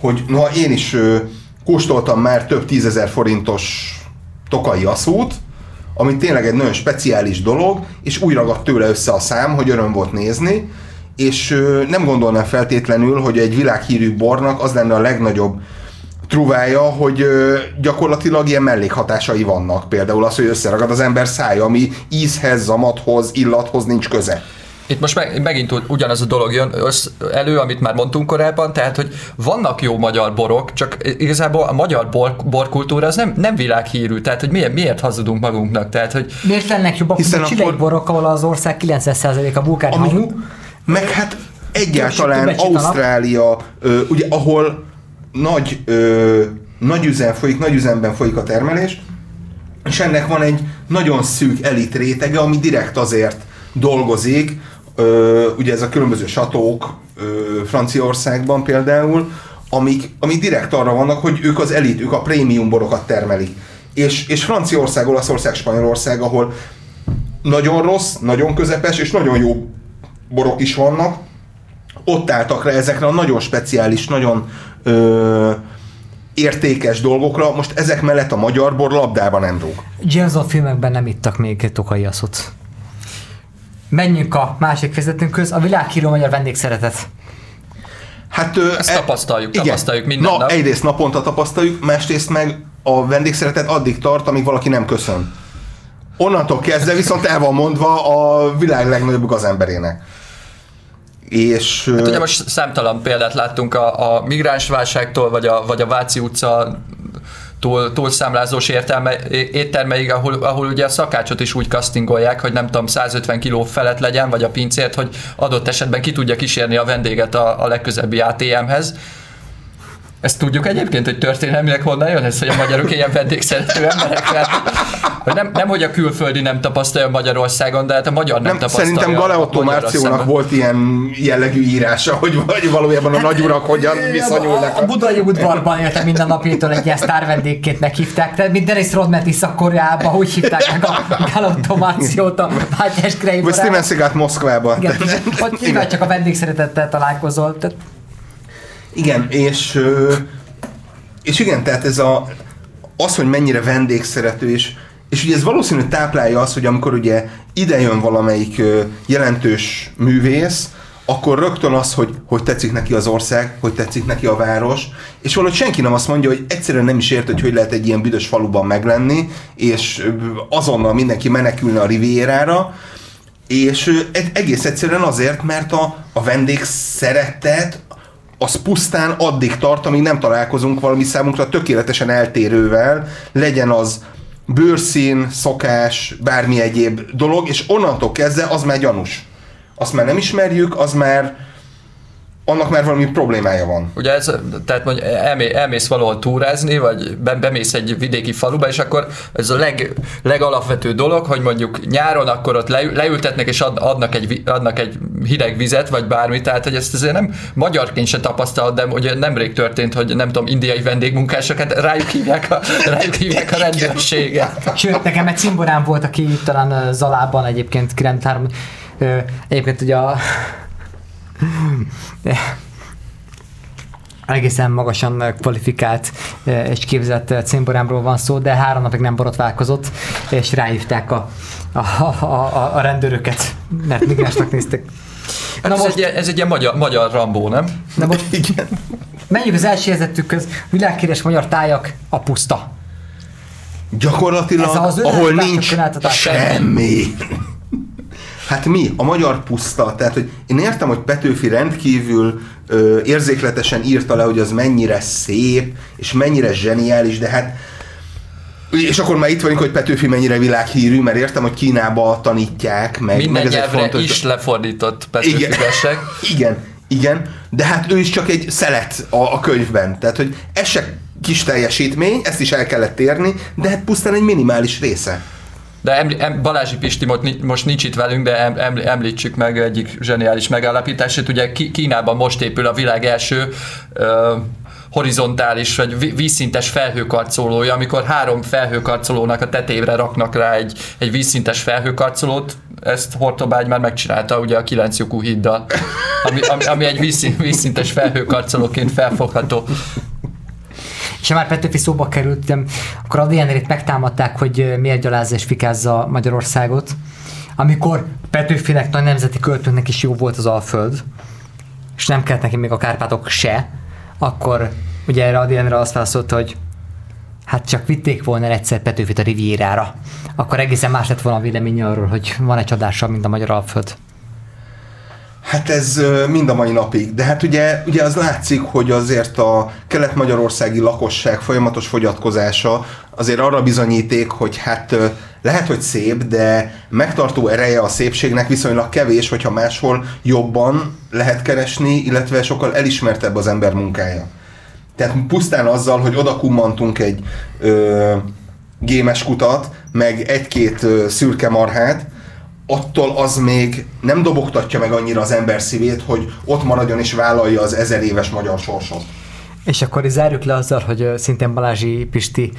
hogy noha én is ö, kóstoltam már több tízezer forintos Tokai aszút, ami tényleg egy nagyon speciális dolog, és úgy ragadt tőle össze a szám, hogy öröm volt nézni, és ö, nem gondolnám feltétlenül, hogy egy világhírű bornak az lenne a legnagyobb truvája, hogy ö, gyakorlatilag ilyen mellékhatásai vannak. Például az, hogy összeragad az ember szája, ami ízhez, zamathoz, illathoz nincs köze. Itt most meg, megint ugyanaz a dolog jön össz, elő, amit már mondtunk korábban, tehát, hogy vannak jó magyar borok, csak igazából a magyar bor, borkultúra az nem, nem világhírű, tehát, hogy miért, miért hazudunk magunknak, tehát, hogy Miért lennek jobbak, mint a csilei akkor- borok, ahol az ország 90%-a vulkán Ami, meg hát egyáltalán. Ausztrália, ö, ugye ahol nagy, ö, nagy üzem folyik, nagy üzemben folyik a termelés, és ennek van egy nagyon szűk elit rétege, ami direkt azért dolgozik, ö, ugye ez a különböző satók ö, Franciaországban például, amik, amik direkt arra vannak, hogy ők az elit, ők a prémium borokat termelik. És, és Franciaország, Olaszország, Spanyolország, ahol nagyon rossz, nagyon közepes és nagyon jó borok is vannak, ott álltak rá ezekre a nagyon speciális, nagyon ö, értékes dolgokra, most ezek mellett a magyar bor labdába nem rúg. James Bond filmekben nem ittak még tokai aszot. Menjünk a másik fizetőnkhöz, a világhíró magyar vendégszeretet. Hát, ö, Ezt tapasztaljuk, tapasztaljuk minden Na, nap. egyrészt naponta tapasztaljuk, másrészt meg a vendégszeretet addig tart, amíg valaki nem köszön. Onnantól kezdve viszont el van mondva a világ legnagyobb gazemberének. És... Hát ugye most számtalan példát láttunk a, a migránsválságtól, vagy a, vagy a Váci utca túl, túlszámlázós értelme, éttermeig, ahol, ahol ugye a szakácsot is úgy castingolják, hogy nem tudom, 150 kiló felett legyen, vagy a pincért, hogy adott esetben ki tudja kísérni a vendéget a, a legközelebbi ATM-hez. Ezt tudjuk egyébként, hogy történelmileg honnan jön ez, hogy a magyarok ilyen vendégszerető emberek? Hát, hogy nem, nem, hogy a külföldi nem tapasztalja Magyarországon, de hát a magyar nem, nem, tapasztalja. szerintem Galeotto Márciónak volt ilyen jellegű írása, hogy vagy valójában a nagyurak hogyan viszonyulnak. A, a budai udvarban éltem minden napjától egy ilyen sztár vendégként meghívták, tehát mint Dennis Rodman Észak-Koreában, úgy hívták meg a galautomációt a Mátyás Krei Vagy Steven Seagal Moszkvában. Igen, hogy nyilván csak a vendégszeretettel találkozol. Tehát Igen, és, és igen, tehát ez a, az, hogy mennyire vendégszerető, és, és ugye ez valószínű táplálja azt, hogy amikor ugye ide jön valamelyik jelentős művész, akkor rögtön az, hogy, hogy tetszik neki az ország, hogy tetszik neki a város, és valahogy senki nem azt mondja, hogy egyszerűen nem is ért, hogy hogy lehet egy ilyen büdös faluban meglenni, és azonnal mindenki menekülne a Rivierára, és egész egyszerűen azért, mert a, a vendég szeretet az pusztán addig tart, amíg nem találkozunk valami számunkra tökéletesen eltérővel, legyen az bőrszín, szokás, bármi egyéb dolog, és onnantól kezdve az már gyanús. Azt már nem ismerjük, az már annak már valami problémája van. Ugye ez, tehát mondjuk elmé, elmész valahol túrázni, vagy be, bemész egy vidéki faluba, és akkor ez a leg, legalapvető dolog, hogy mondjuk nyáron akkor ott le, leültetnek és ad, adnak, egy, adnak egy hideg vizet, vagy bármi, tehát hogy ezt azért nem magyarként se tapasztalod, de ugye nemrég történt, hogy nem tudom, indiai vendégmunkásokat rájuk hívják a, rájuk hívják a rendőrséget. Sőt, nekem egy cimborám volt, aki talán Zalában egyébként 93 Egyébként ugye a egészen magasan kvalifikált és képzett cimborámról van szó, de három napig nem borotválkozott, és ráhívták a, a, a, a, a rendőröket, mert migránsnak néztek. Hát Na ez, most, egy, ez egy ilyen magyar, magyar Rambó, nem? Na most igen. Menjünk az első helyzetükhöz. Világhíres magyar tájak, a puszta. Gyakorlatilag, ez az ahol nincs semmi. Hát mi? A magyar puszta. Tehát, hogy én értem, hogy Petőfi rendkívül ö, érzékletesen írta le, hogy az mennyire szép, és mennyire zseniális, de hát és akkor már itt vagyunk, hogy Petőfi mennyire világhírű, mert értem, hogy Kínába tanítják, meg, Minden meg ez egy fontos... is lefordított Petőfi igen, igen, igen, de hát ő is csak egy szelet a, a könyvben. Tehát, hogy ez se kis teljesítmény, ezt is el kellett érni, de hát pusztán egy minimális része. De emlí- em- Balázsi Pisti most nincs itt velünk, de em- említsük meg egyik zseniális megállapítását. Ugye Kínában most épül a világ első ö, horizontális vagy vízszintes felhőkarcolója, amikor három felhőkarcolónak a tetévre raknak rá egy, egy vízszintes felhőkarcolót, ezt Hortobágy már megcsinálta ugye a kilenc lyukú híddal, ami, ami, ami egy vízszintes felhőkarcolóként felfogható. És már Petőfi szóba került, akkor a DNR-t megtámadták, hogy miért gyalázza és fikázza Magyarországot, amikor Petőfinek nagy nemzeti költőnek is jó volt az Alföld, és nem kellett neki még a Kárpátok se, akkor ugye erre a DNR azt válaszolta, hogy hát csak vitték volna egyszer Petőfit a Rivierára, akkor egészen más lett volna a vélemény arról, hogy van egy csodással, mint a Magyar Alföld. Hát ez mind a mai napig, de hát ugye, ugye az látszik, hogy azért a kelet-magyarországi lakosság folyamatos fogyatkozása azért arra bizonyíték, hogy hát lehet, hogy szép, de megtartó ereje a szépségnek viszonylag kevés, hogyha máshol jobban lehet keresni, illetve sokkal elismertebb az ember munkája. Tehát pusztán azzal, hogy oda kummantunk egy ö, gémes kutat, meg egy-két szürke marhát, attól az még nem dobogtatja meg annyira az ember szívét, hogy ott maradjon és vállalja az ezer éves magyar sorsot. És akkor is zárjuk le azzal, hogy szintén Balázsi Pisti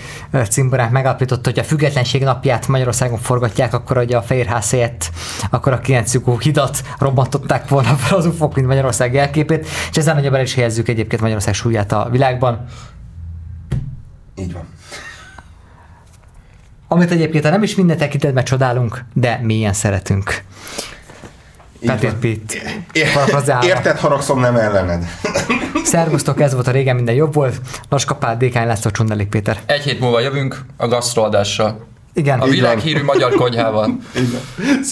cimborák megállapította, hogy a függetlenség napját Magyarországon forgatják, akkor hogy a Fehérház helyett akkor a 9 hidat robbantották volna fel az ufok, mint Magyarország jelképét, és ezzel nagyobb el is helyezzük egyébként Magyarország súlyát a világban. Így van amit egyébként nem is minden tekintetben csodálunk, de milyen szeretünk. Petét Pitt. Érted, haragszom, nem ellened. Szervusztok, ez volt a régen, minden jobb volt. Laskapál, Dékány László, Csundelik Péter. Egy hét múlva jövünk a gasztroadással. Igen. A világhírű magyar konyhával.